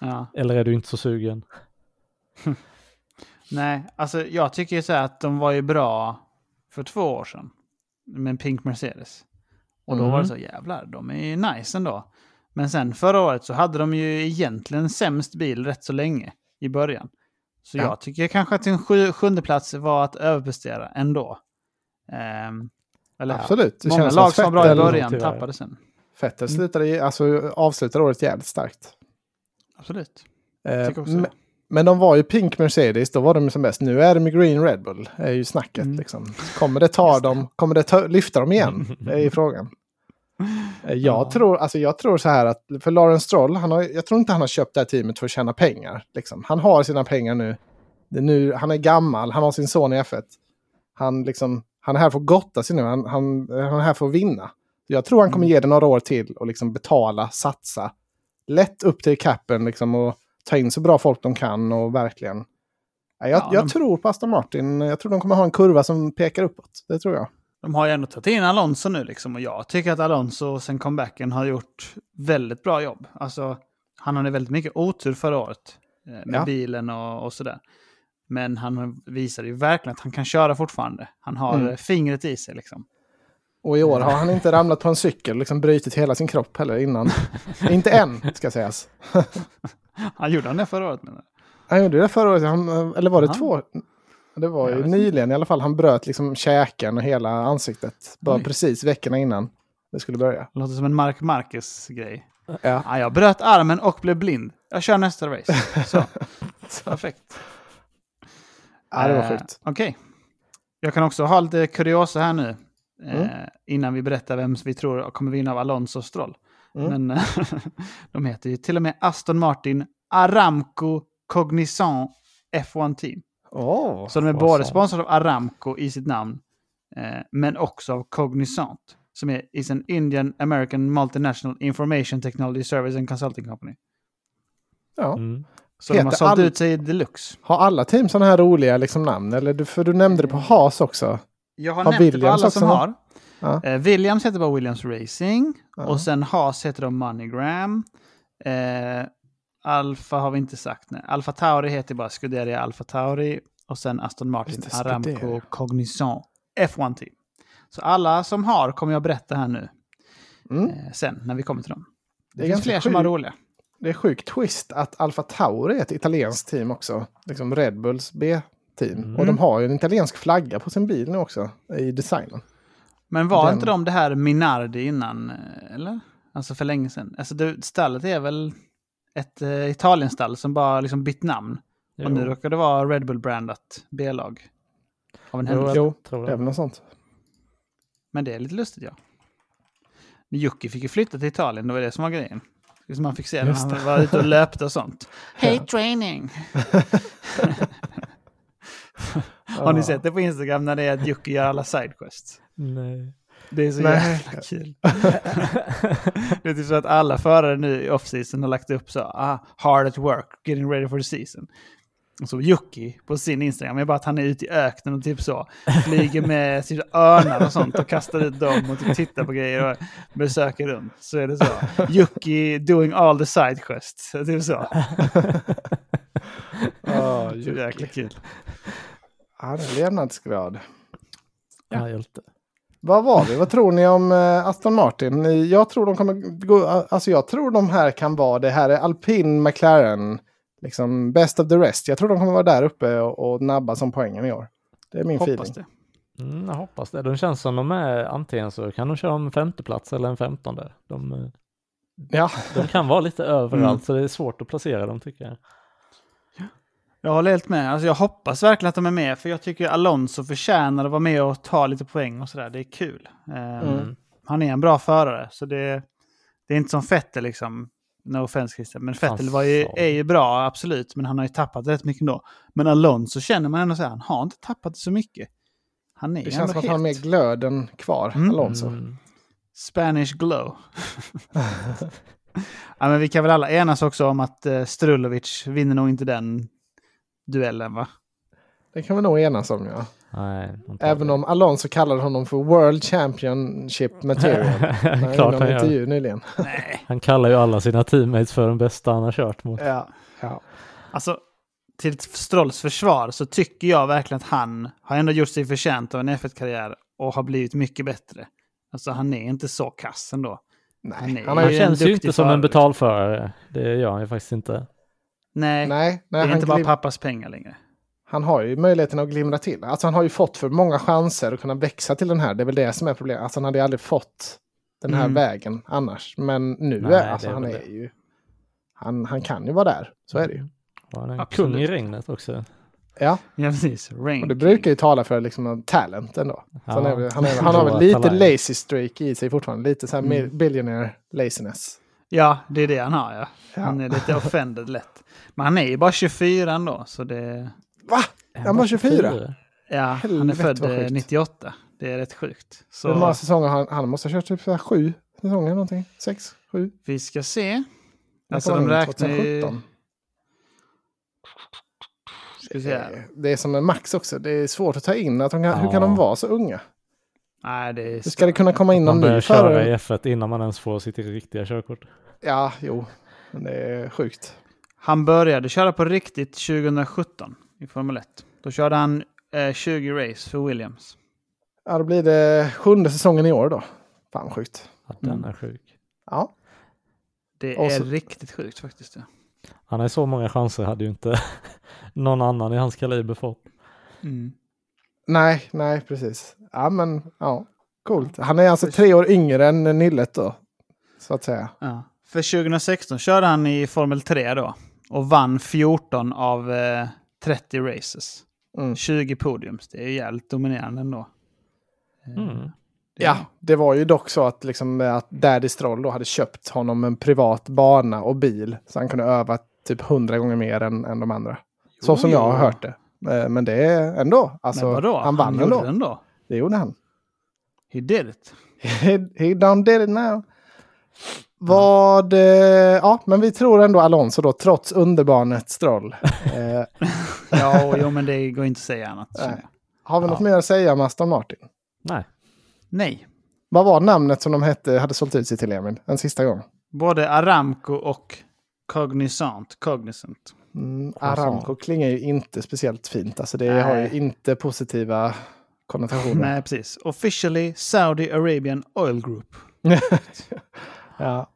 Ja. Eller är du inte så sugen? Nej, alltså jag tycker ju så här att de var ju bra för två år sedan. Med en Pink Mercedes. Och då Mm. var det så jävlar, de är ju nice ändå. Men sen förra året så hade de ju egentligen sämst bil rätt så länge i början. Så Ja. jag tycker kanske att en sju, sjunde plats var att överprestera ändå. Ehm, eller Absolut. Det många lag som var bra i början tappade sen. Vettel slutade, ju- alltså, avslutade året jävligt starkt. Absolut. Eh, men, de var ju Pink Mercedes, då var de som bäst. Nu är de Green Red Bull, är ju snacket Mm. liksom. Kommer det ta dem, kommer det ta, lyfta dem igen? Det är ju frågan. Eh, Jag, Ja. tror, alltså jag tror så här att, för Lawrence Stroll, han har, jag tror inte han har köpt det här teamet för att tjäna pengar. Liksom. Han har sina pengar nu. Nu. Han är gammal, han har sin son i F1. Han, liksom, han är här för att gotta sig nu, han, han, han är här för att vinna. Jag tror han kommer Mm. ge det några år till och liksom betala, satsa. Lätt upp till capen liksom, och ta in så bra folk de kan och verkligen. Ja, jag, Ja, jag de- tror på Aston Martin. Jag tror de kommer ha en kurva som pekar uppåt. Det tror jag. De har ju ändå tagit in Alonso nu liksom och jag tycker att Alonso sen comebacken har gjort väldigt bra jobb. Alltså, han hade väldigt mycket otur förra året eh, med Ja. bilen och, och sådär. Men han visade ju verkligen att han kan köra fortfarande. Han har Mm. eh, fingret i sig liksom. Och i år har han inte ramlat på en cykel liksom brutit hela sin kropp heller innan. inte än, ska sägas. Han gjorde han det förra året menar? Han gjorde det förra året, han, eller var det Ja. två? Det var ju nyligen i alla fall. Han bröt liksom käken och hela ansiktet. Bara Oj. precis veckorna innan det skulle börja. Låter som en Mark Marquez-grej. Ja. Ja, jag bröt armen och blev blind. Jag kör nästa race. Så. Perfekt. Ja, det var Eh, sjukt. Okej. Jag kan också ha lite kuriosa här nu. Eh, Mm. Innan vi berättar vem vi tror kommer vinna av Alonso Stroll. Mm. Men de heter ju till och med Aston Martin Aramco Cognizant F1 Team. Åh, Så de är både sponsrade av Aramco i sitt namn, eh, men också av Cognizant. Som är is an Indian American Multinational Information Technology Service and Consulting Company. ja. Mm. Så de har sålt all- ut sig deluxe. Har alla team sådana här roliga liksom, namn? Eller du, för du nämnde det på Haas också. Jag har, Har nämnt det på Williams alla som har. Ja. Eh, Williams heter bara Williams Racing. Ja. Och sen Haas heter de Moneygram. Eh, Alfa har vi inte sagt. Nej. Alfa Tauri heter bara Scuderia Alfa Tauri. Och sen Aston Martin Aramco. Cognizant F1 Team. Så alla som har kommer jag berätta här nu. Mm. Eh, sen när vi kommer till dem. Det, Det är finns fler som har roliga. Det är sjukt twist att Alfa Tauri är ett italienskt team också. Liksom Red Bulls B-team. Mm. Och de har ju en italiensk flagga på sin bil nu också. I designen. Men var Den- inte de det här Minardi innan? eh, Eller? Alltså för länge sedan. Alltså det, stallet är väl ett eh, Italienstall som bara liksom bytt namn. Och nu Jo. råkar det vara Red Bull-brandat B-lag. Av en Jo, händelse. jag Jo, tror Det är väl något sånt. Men det är lite lustigt ja. Jocke fick ju flytta till Italien, det var det som var grejen. Som man fick se när han det. var ute och löpte och sånt. Ja. training! Har ni sett det på Instagram när det är att Jocke gör alla sidequests? Nej. Det är så Nej. jävla kul. det är typ så att alla förare nu i off-season har lagt upp så, ah, hard at work, getting ready for the season. Och så Jocke på sin Instagram är bara att han är ute i öknen och typ så flyger med typ örnar och sånt och kastar ut dem och typ tittar på grejer och besöker runt. Så är det så. Jocke doing all the side quests. Typ så. Oh, Det är jäkla kul. Ja, det är levnadsgrad. Ja, hjälte. Vad var vi? Vad tror ni om eh, Aston Martin? Jag tror de kommer gå... Alltså jag tror de här kan vara... Det här är Alpin, McLaren, liksom best of the rest. Jag tror de kommer vara där uppe och, och nabba som poängen i år. Det är min Hoppas feeling. det. Mm, jag hoppas det. De känns som de är antingen så kan de köra om femteplats eller en femtonde. De, eh, Ja, de kan vara lite överallt Mm. så det är svårt att placera dem tycker jag. Jag håller helt med. Alltså jag hoppas verkligen att de är med, för jag tycker Alonso förtjänar att vara med och ta lite poäng och sådär. Det är kul. Ehm, Mm. Han är en bra förare, så det, det är inte som Vettel liksom. No offense Christian, men Fan, Vettel var ju, är ju bra, absolut. Men han har ju tappat rätt mycket då. Men Alonso känner man ändå så här, han har inte tappat så mycket. Han är det känns som att han har mer glöden kvar, Mm. Alonso. Mm. Spanish glow. ja, men vi kan väl alla enas också om att uh, Strulovic vinner nog inte den duellen, va? Det kan vi nog enas om, ja. Nej, Även om Alonso kallade honom för World Championship Material. Nej, Klart han gör. nyligen. Nej. Han kallar ju alla sina teammates för den bästa han har kört mot. Ja, ja. Alltså, till Strolls försvar så tycker jag verkligen att han har ändå gjort sig förtjänt av en F1-karriär och har blivit mycket bättre. Alltså han är inte så kass ändå. Nej, Han är- han Han känns ju inte som förare, en betalförare. Det gör han ju faktiskt inte. Nej, Nej, det nej är han, inte bara pappas pengar längre. han har ju möjligheten att glimra till. Alltså han har ju fått för många chanser att kunna växa till den här. Det är väl det som är problemet. Alltså han hade aldrig fått den här Mm. vägen annars. Men nu Nej, är det alltså är han är det. ju... Han, han kan ju vara där. Så är det ju. Och han är en kung i regnet också. Ja, Ja, precis. Rain och det brukar ju tala för liksom en talent ändå. Så Ja. han, är, han, är, han har väl lite lazy streak i sig fortfarande. Lite så här Mm. billionaire laziness. Ja, det är det han har, ja. Ja. Han är lite offended lätt. Men han är ju bara 24 ändå, så det... Va? Han var 24? Ja, han är Helvete, född vad eh, sjukt. 98. Det är rätt sjukt. Hur många Så säsonger han? Han måste ha kört typ så här sju säsonger någonting. Sex, sju. vi ska se. Alltså kom de räknar ju... 2017. Ska vi se här. Det är som en max också. Det är svårt att ta in. Att de kan, Hur Ja. kan de vara så unga? Nej, det är... Hur ska det kunna komma in Man någon börjar ny köra förare? i F1 innan man ens får sitt riktiga körkort. Ja, jo. Men det är sjukt. Han började köra på riktigt 2017 i Formel 1. Då körde han eh, 20 race för Williams. Ja, då blir det sjunde säsongen i år då. Fan sjukt. Ja, den Mm. är sjuk. Ja, Det Och är så- riktigt sjukt faktiskt. Ja. Han har så många chanser hade ju inte någon annan i hans kaliber fått. Mm. nej, nej, precis. Ja, men ja, coolt. Han är alltså tre år yngre än Nillet då. Så att säga. Ja. För 2016 körde han i Formel 3 då. Och vann 14 av eh, 30 races. Mm. 20 podiums. Det är jävligt dominerande ändå. Eh, Mm. det- Ja, det var ju dock så att, liksom, att Daddy Stroll då hade köpt honom en privat bana och bil. Så han kunde öva typ hundra gånger mer än, än de andra. Så Jo, som jag har hört det. Eh, Men det är ändå. Alltså, Men vadå? Han vann gjorde ändå. det ändå. Det gjorde han. He did it. He, he done did it now. Vad... Eh, ja, men vi tror ändå Alonso då, trots underbarnet Stroll. Eh, Ja, och, jo, men det går inte att säga annat. Jag. har vi Ja. något mer att säga om Aston Martin? Nej, Nej. Vad var namnet som de hette, hade sålt ut sig till, Emil? En sista gång. Både Aramco och Cognizant. Cognizant. Mm. Aramco klingar ju inte speciellt fint. Alltså det Nej. har ju inte positiva konnotationer. Nej, precis. Officially Saudi Arabian Oil Group. ja.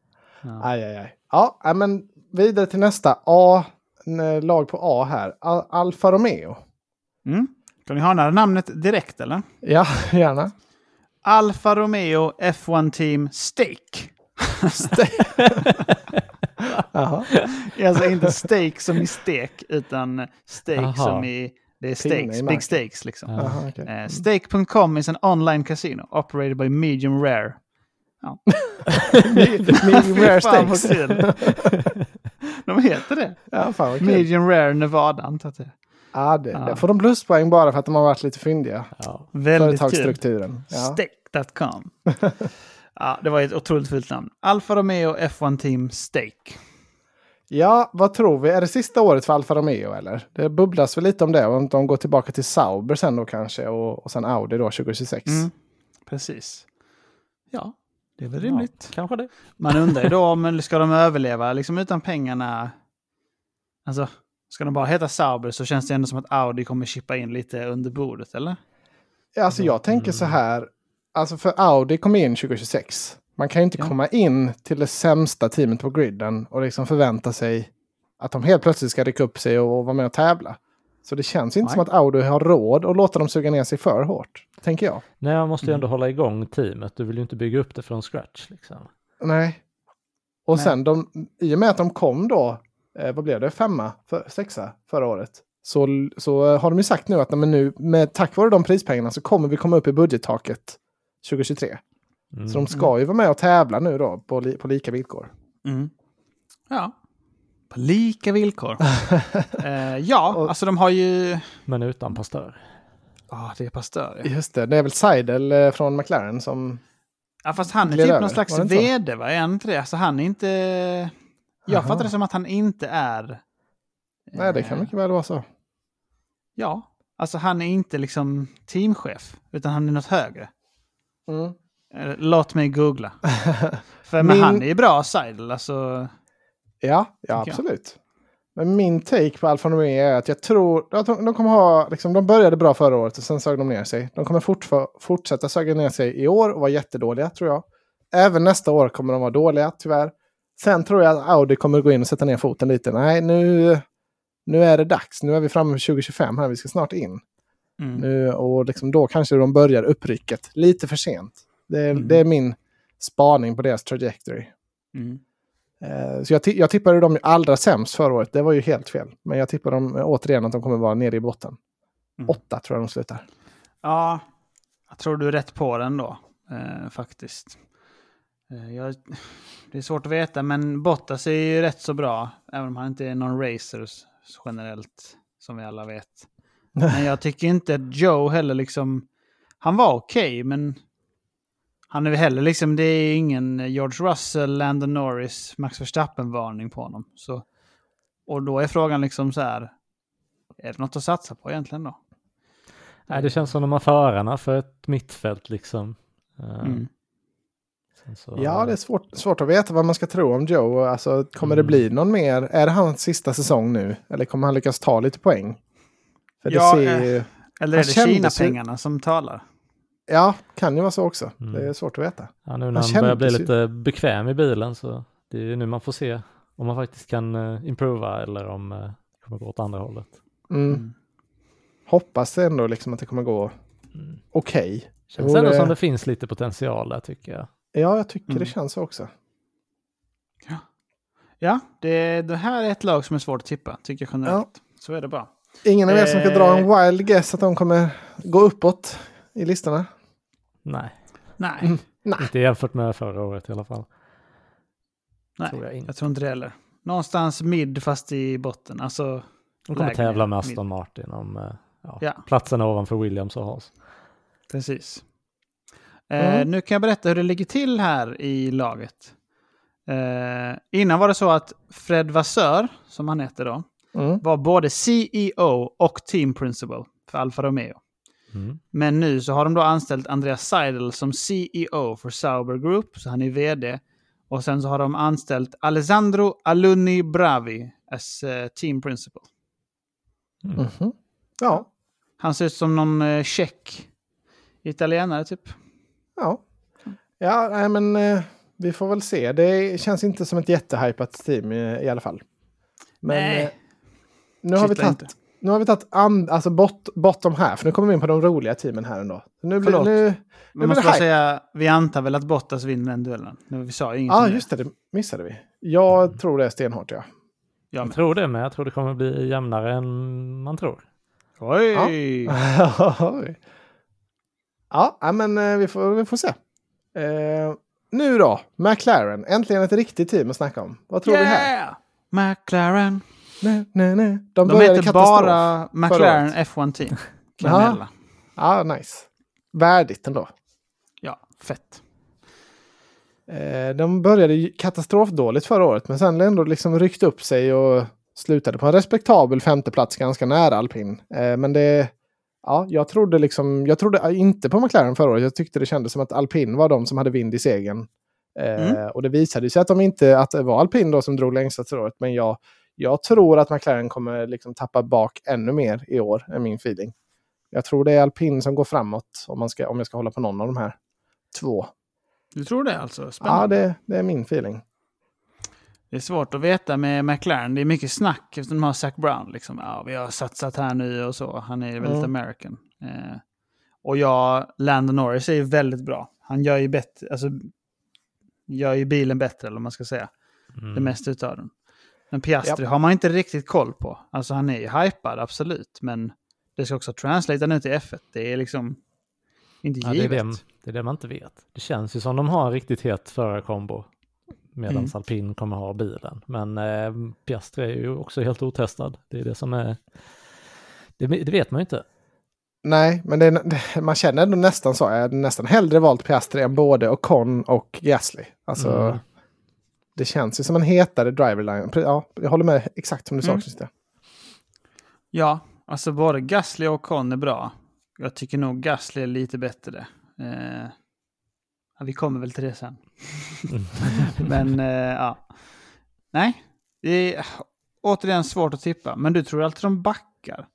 Ja. Aj, aj, aj. Ja, men vidare till nästa. A, lag på A här. Al- Alfa Romeo. Mm. Kan ni höra namnet direkt eller? Ja, gärna. Alfa Romeo F1 Team. Jaha. Alltså inte steak som i stek, utan steak Aha. som i... Det är marken. big stakes liksom. Jaha, okej. Eh, Stake.com is an online casino operated by Medium Rare. Ja. Medium rare steaks. De heter det. Ja, fan. Medium Rare Nevada, antar jag. Ja, det, Ja. där får de pluspoäng bara för att de har varit lite fyndiga. ja. Väldigt kul. Företagsstrukturen. Ja. Staked. Stake.com. ja, det var ett otroligt fult namn. Alfa Romeo F1 Team Stake. Ja, vad tror vi? Är det sista året för Alfa Romeo eller? Det bubblas väl lite om det. Om de går tillbaka till Sauber sen då kanske och, och sen Audi då 2026. Mm. Precis. Ja, det är väl rimligt. Ja, kanske det. Man undrar ju då om ska de överleva liksom utan pengarna. Alltså, ska de bara heta Sauber så känns det ändå som att Audi kommer chippa in lite under bordet, eller? Alltså jag tänker så här. Alltså för Audi kom in 2026. Man kan ju inte Ja. komma in till det sämsta teamet på griden och liksom förvänta sig att de helt plötsligt ska rycka upp sig och vara med och tävla. Så det känns inte Nej. som att Audi har råd att låta dem suga ner sig för hårt, tänker jag. Nej, man måste ju Mm. ändå hålla igång teamet. Du vill ju inte bygga upp det från scratch liksom. Nej. Och Nej. sen de, i och med att de kom då, eh, vad blev det, femma, för, sexa förra året. Så, så eh, har de ju sagt nu att men nu, med, tack vare de prispengarna så kommer vi komma upp i budgettaket 2023. Mm. Så de ska ju vara med och tävla nu då på, li, på lika villkor. Mm. Ja. På lika villkor. eh, ja, Och- alltså de har ju... Men utan pastör. Ja, det är Pasteur. ja. Just det, det är väl Seidel eh, från McLaren som... Ja, fast han är typ över, någon slags vd, va? Är han inte det? Alltså han är inte... Jag Aha. fattar det som att han inte är... Nej, det kan eh, mycket väl vara så. Ja, alltså han är inte liksom teamchef, utan han är något högre. Mm. Eh, Låt mig googla. För men Min- han är ju bra, Seidel. Alltså, Ja, ja absolut. Men min take på Alfa Romeo är att jag tror att de, de kommer ha, liksom, de började bra förra året och sen sög de ner sig. De kommer fortfar- fortsätta söga ner sig i år och vara jättedåliga tror jag. Även nästa år kommer de vara dåliga tyvärr. Sen tror jag att Audi kommer gå in och sätta ner foten lite. Nej, nu, nu är det dags. Nu är vi framme vid 2025 här, vi ska snart in. mm. Nu, och liksom då kanske de börjar upprycket lite för sent. Det, är- Mm. det är min spaning på deras trajectory. Mm. Eh, Så jag, jag tippade dem allra sämst förra året. Det var ju helt fel. Men jag tippar dem eh, återigen att de kommer vara nere i botten. Mm. Åtta tror jag de slutar. Ja, jag tror du är rätt på den då, eh, faktiskt. Eh, jag, det är svårt att veta, men Bottas är ju rätt så bra, även om han inte är någon racer generellt, som vi alla vet. Men jag tycker inte att Joe heller liksom... Han var okej, men han är väl heller liksom... Det är ingen George Russell, Landon Norris, Max Verstappen-varning på honom. Så, och då är frågan liksom så här... Är det något att satsa på egentligen då? Nej, det känns som de har förarna för ett mittfält liksom. Eh, Mm. sen så- Ja, det är svårt, svårt att veta vad man ska tro om Joe. Alltså, kommer det Mm. bli någon mer? Är det hans sista säsong nu? Eller kommer han lyckas ta lite poäng? För det Ja, ser eh, ju... Eller är det Kina-pengarna som talar? Ja, kan ju vara så också. Mm. Det är svårt att veta. Ja, nu när han börjar bli ju- lite bekväm i bilen så det är ju nu man får se om man faktiskt kan uh, improva eller om uh, det kommer gå åt andra hållet. Mm. Mm. Hoppas ändå liksom att det kommer gå Mm. okej. Känns vore- ändå som det finns lite potential där tycker jag. Ja, jag tycker Mm. det känns så också. Ja, det, det här är ett lag som är svårt att tippa, tycker jag generellt. Så är det bara. Ingen av er som ska Eh. dra en wild guess att de kommer gå uppåt i listorna? Nej, Nej, Mm. Nej. inte jämfört med förra året i alla fall. nej tror jag inte. jag tror inte det heller. Någonstans mid fast i botten. Alltså, De kommer tävla med mid. Aston Martin om eh, ja, Ja. platserna ovanför Williams och Haas. precis. Eh, Mm. nu kan jag berätta hur det ligger till här i laget. Eh, innan var det så att Fred Vassör, som han heter då, Mm. var både CEO och team principal för Alfa Romeo. Mm. Men nu så har de då anställt Andreas Seidel som CEO för Sauber Group, så han är vd. Och sen så har de anställt Alessandro Alunni Bravi as eh, team principal. Mm. Mhm. Ja, Han ser ut som någon eh, tjeck italienare typ. ja. Ja, nej, men eh, vi får väl se. Det känns inte som ett jättehypat team i, i alla fall. Men Nej. nu har vi tagit nu har vi tagit and, alltså bot, bottom här, för nu kommer vi in på de roliga teamen här ändå. Nu blir, Förlåt. nu, Vi blir måste bara säga, vi antar väl att Bottas vinner den duellen. Nu, vi sa inget Ja, ah, just det, det missade vi. Jag tror det är stenhårt, ja. Jag Jag tror det, men jag tror det kommer bli jämnare än man tror. Oj! Ja, ja, men eh, vi får, vi får se. Eh, nu då, McLaren. Äntligen ett riktigt team att snacka om. Vad tror vi här? Yeah! McLaren. Nej, nej, nej. De, De heter bara McLaren F1 Team. Kanella. Ja, nice. Värdigt ändå. Ja. fett. Eh, de började katastrofdåligt förra året, men sen ändå liksom ryckt upp sig och slutade på en respektabel femteplats ganska nära alpin. Eh, men det, ja, jag trodde liksom, jag trodde inte på McLaren förra året. Jag tyckte det kändes som att alpin var de som hade vind i segern. Eh, Mm. Och det visade sig att de inte, att det var alpin då som drog längst förra året. Men jag, jag tror att McLaren kommer liksom tappa bak ännu mer i år, är min feeling. Jag tror det är alpin som går framåt om, man ska, om jag ska hålla på någon av de här två. Du tror det alltså? Ja, Spännande. det, det är min feeling. Det är svårt att veta med McLaren. Det är mycket snack eftersom de har Zac Brown. Liksom. Ja, vi har satsat här nu och så. Han är väldigt Mm. American. Eh, och jag, Landon Norris är ju väldigt bra. Han gör ju, bättre, alltså, gör ju bilen bättre, eller vad man ska säga. Mm. Det mesta utav den. Men Piastri har man inte riktigt koll på. Alltså han är ju hypad, absolut. Men det ska också translata nu till F1. Det är liksom inte Ja, det, är givet. det, det är det man inte vet. Det känns ju som de har en riktigt het förarkombo. Medan Mm. alpin kommer ha bilen. Men eh, Piastri är ju också helt otestad. Det är det som är... Det, det vet man ju inte. Nej, men det, man känner ändå nästan så. Jag hade nästan hellre valt Piastri än både Ocon och Gasly. Alltså, Mm. Det känns ju som en hetare driverline. Ja, jag håller med exakt som du sa, Mm. Christian. Ja, alltså både Gasly och Ocon är bra. Jag tycker nog Gasly är lite bättre. Eh, ja, vi kommer väl till det sen. Men eh, ja. Nej, det är återigen svårt att tippa. Men du tror alltid de backar?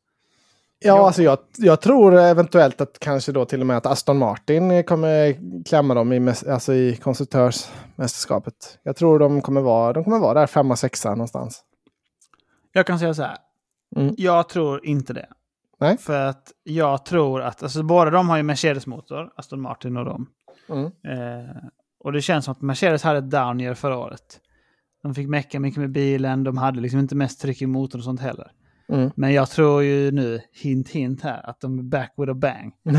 Ja, alltså jag, jag tror eventuellt att kanske då till och med att Aston Martin kommer klämma dem i, alltså i konstruktörsmästerskapet. Jag tror de kommer vara, de kommer vara där femma, sexa någonstans. Jag kan säga så här. Mm. Jag tror inte det. Nej. För att jag tror att, alltså båda de har ju Mercedes-motor, Aston Martin och dem. Mm. Eh, och det känns som att Mercedes hade ett down year förra året. De fick mecka mycket med bilen, de hade liksom inte mest tryck i motorn och sånt heller. Mm. Men jag tror ju nu, hint hint här, att de är back with a bang.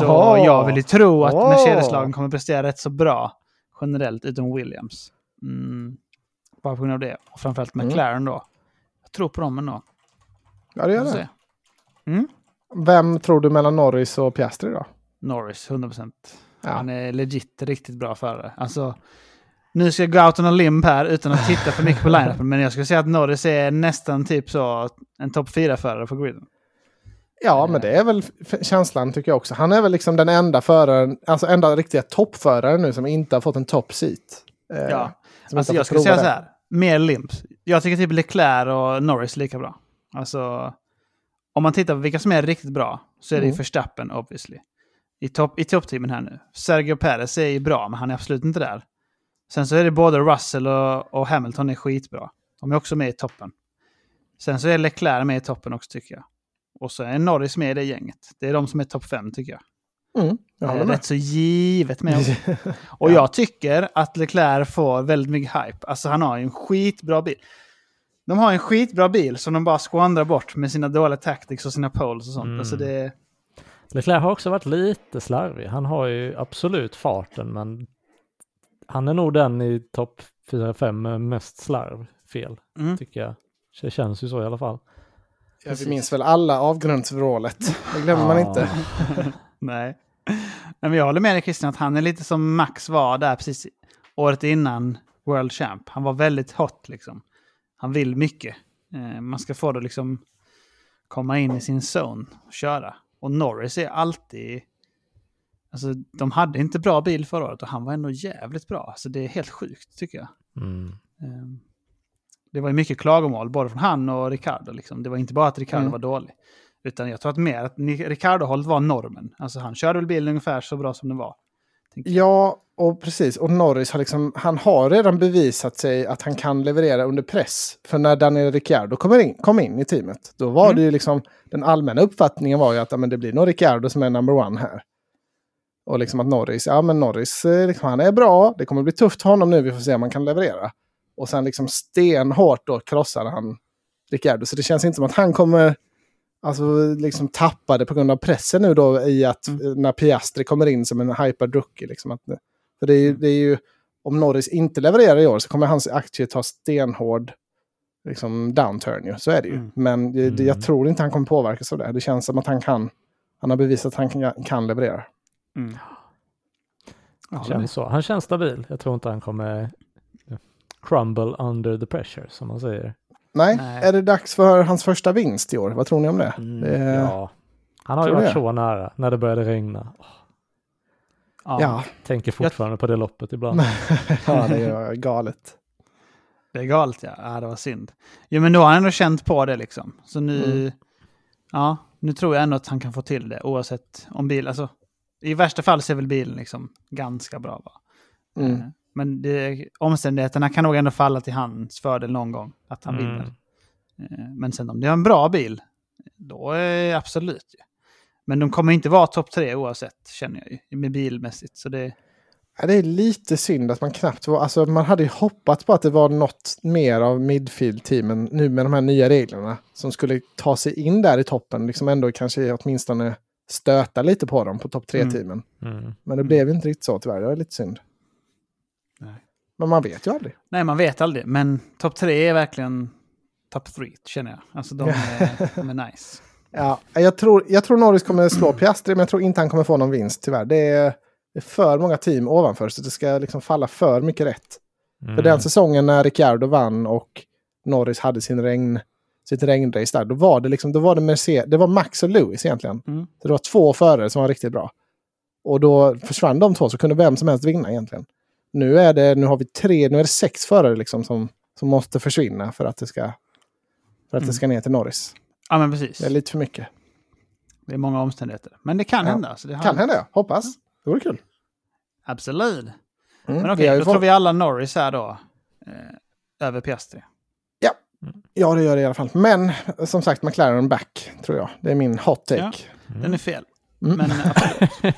Så jag vill ju tro att Åh. Mercedes-lagen kommer prestera rätt så bra generellt, utom Williams. Mm. Bara på grund av det. Och framförallt Mm. McLaren då. Jag tror på dem ändå. Ja, det gör det. Mm. Vem tror du mellan Norris och Piastri då? Norris, 100%. Ja. Han är legit riktigt bra förare. Alltså, nu ska jag gå out on a limb här utan att titta för mycket på line men jag skulle säga att Norris är nästan typ så en topp 4-förare på griden. Ja, men det är väl känslan tycker jag också. Han är väl liksom den enda föraren, alltså enda riktiga toppföraren nu som inte har fått en top seat. Eh, Ja. Alltså jag skulle säga prova så det. här, mer limps. Jag tycker typ Leclerc och Norris lika bra. Alltså, om man tittar på vilka som är riktigt bra så är det ju Mm. Verstappen obviously. I, topp, i toppteamen här nu. Sergio Perez är ju bra, men han är absolut inte där. Sen så är det både Russell och, och Hamilton är skitbra. De är också med i toppen. Sen så är Leclerc med i toppen också tycker jag. Och så är Norris med i det gänget. Det är de som är topp fem tycker jag. Mm, jag Det är med. rätt så givet med. Och Ja. jag tycker att Leclerc får väldigt mycket hype. Alltså han har ju en skitbra bil. De har en skitbra bil som de bara skvandrar bort med sina dåliga tactics och sina poles och sånt. Mm. Alltså det, Leclerc har också varit lite slarvig. Han har ju absolut farten, men han är nog den i topp 4-5 med mest slarv fel, mm. tycker jag. Det känns ju så i alla fall. Ja, vi minns väl alla avgrundsvrålet. Det glömmer man Ja. inte. Nej. Nej, men jag håller med dig Christian att han är lite som Max var där precis året innan World Champ. Han var väldigt hot liksom. Han vill mycket. Eh, man ska få det liksom komma in i sin zone och köra. Och Norris är alltid... Alltså de hade inte bra bil förra året och han var ändå jävligt bra. Alltså det är helt sjukt tycker jag. Mm. Eh, Det var ju mycket klagomål både från han och Ricardo. Liksom. Det var inte bara att Ricardo Mm. var dålig. Utan jag tror att mer att Ricardo-hållet var normen. Alltså han körde väl bilen ungefär så bra som den var. Ja, och precis. Och Norris har liksom, han har redan bevisat sig att han kan leverera under press. För när Daniel Ricciardo kommer in, kom in i teamet, då var Mm. det ju liksom, den allmänna uppfattningen var ju att ja, men det blir nog Ricciardo som är number one här. Och liksom att Norris, ja men Norris, eh, liksom, han är bra, det kommer bli tufft för honom nu, vi får se om han kan leverera. Och sen liksom stenhårt då krossade han Ricciardo. Så det känns inte som att han kommer alltså, liksom tappa det på grund av pressen nu då i att Mm. eh, när Piastri kommer in som en hypad rookie. Liksom, att, för det är, ju, det är ju, om Norris inte levererar i år så kommer hans aktie ta stenhård liksom, downturn ju. Så är det ju. Mm. Men det, det, jag Mm. tror inte han kommer påverkas av det. Det känns som att han kan. Han har bevisat att han kan, kan leverera. Mm. Jag med. Känns så. Han känns stabil. Jag tror inte han kommer eh, crumble under the pressure som man säger. Nej. Nej. är det dags för hans första vinst i år? Vad tror ni om det? det Ja. Han har ju varit det. så nära när det började regna. Ja, ja. Tänker fortfarande på det loppet ibland. ja, det är galet. Det är galet ja. ja. Det var synd. Jo, men då har han ändå känt på det liksom. Så nu... Mm. Ja, nu tror jag ändå att han kan få till det oavsett om bil... Alltså, I värsta fall så är väl bilen liksom ganska bra. Va? Mm. Eh, Men det, omständigheterna kan nog ändå falla till hans fördel någon gång. Att han Mm. vinner. Eh, Men sen om det är en bra bil, då är absolut. Men de kommer inte vara topp tre oavsett, känner jag ju. Med bilmässigt. Så det, Ja, det är lite synd att man knappt var... Alltså man hade ju hoppats på att det var något mer av midfield-teamen nu med de här nya reglerna. Som skulle ta sig in där i toppen. Liksom ändå kanske åtminstone stöta lite på dem på topp tre-teamen. Mm. Men det blev inte riktigt så tyvärr. Det var lite synd. Nej. Men man vet ju aldrig. nej, man vet aldrig. Men topp tre är verkligen topp tre, känner jag. Alltså de är, de är nice. Ja, jag, tror, jag tror Norris kommer slå Piastri, men jag tror inte han kommer få någon vinst tyvärr. Det är, det är för många team ovanför, så det ska liksom falla för mycket rätt. Mm. För den säsongen när Ricciardo vann och Norris hade sin regn, sitt regnrace där, då var det liksom, då var det Mercedes, det var Max och Lewis egentligen. Mm. Så det var två förare som var riktigt bra. Och då försvann de två så kunde vem som helst vinna egentligen. Nu är det, nu har vi tre, nu är det sex förare liksom som, som måste försvinna för att det ska, för att det Mm. ska ner till Norris. Ja, men precis. Det är lite för mycket. Det är många omständigheter. Men det kan Ja. hända. Så det Kan hända ja, hoppas. Det vore kul. Absolut. Mm. Men okej, ju då fått- tror vi alla Norris här då. Eh, över Piastri. Ja, det gör det i alla fall. Men som sagt, McLaren back, tror jag. Det är min hot take. Ja. Den är fel. Mm. Men eh,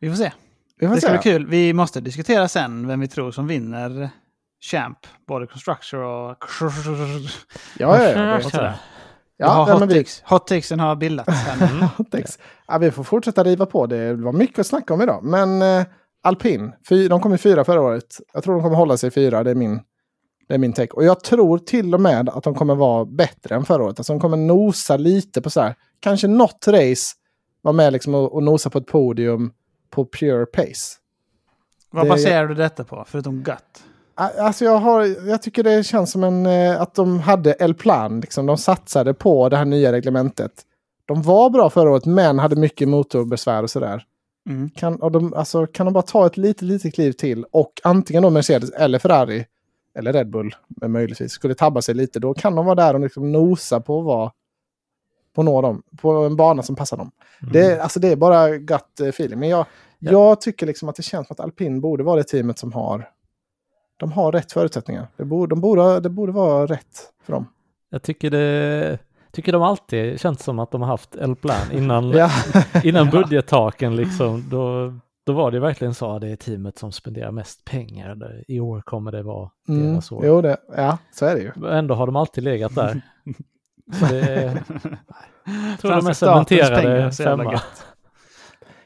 vi får se. Vi får Det ska se. bli kul. Vi måste diskutera sen vem vi tror som vinner Champ. Både Constructor och... Ja, ja, ja. Det, ja, hot, vi, takes. hot takesen har bildats hot takes. ja, vi får fortsätta riva på. Det var mycket att snacka om idag. Men eh, alpin, fy, de kom i fyra förra året. Jag tror de kommer hålla sig i fyra. Det är min, det är min take. Och jag tror till och med att de kommer vara bättre än förra året. Alltså de kommer nosa lite på så här. Kanske något race var med liksom och, och nosa på ett podium på pure pace. Vad Det- baserar du detta på? Förutom gut? Alltså jag, har, jag tycker det känns som en, eh, att de hade El Plan. Liksom. De satsade på det här nya reglementet. De var bra förra året men hade mycket motorbesvär och sådär. Mm. Kan, och de, alltså, kan de bara ta ett litet, litet kliv till och antingen då Mercedes eller Ferrari eller Red Bull men möjligtvis skulle tabba sig lite. Då kan de vara där och liksom nosa på vara på, nå dem, på en bana som passar dem. Det, alltså, det är bara gut eh, feeling. Men jag, Ja. jag tycker liksom att det känns som att alpin borde vara det teamet som har de har rätt förutsättningar. Det borde, de borde, det borde vara rätt för dem. Jag tycker det tycker de alltid känns som att de har haft El-plan innan, Ja, innan budgettaken liksom. Då, då var det verkligen så att det är teamet som spenderar mest pengar. I år kommer det vara mm, deras år. jo, det, ja så är det ju. Ändå har de alltid legat där. Så det, jag tror de är cementerade femma.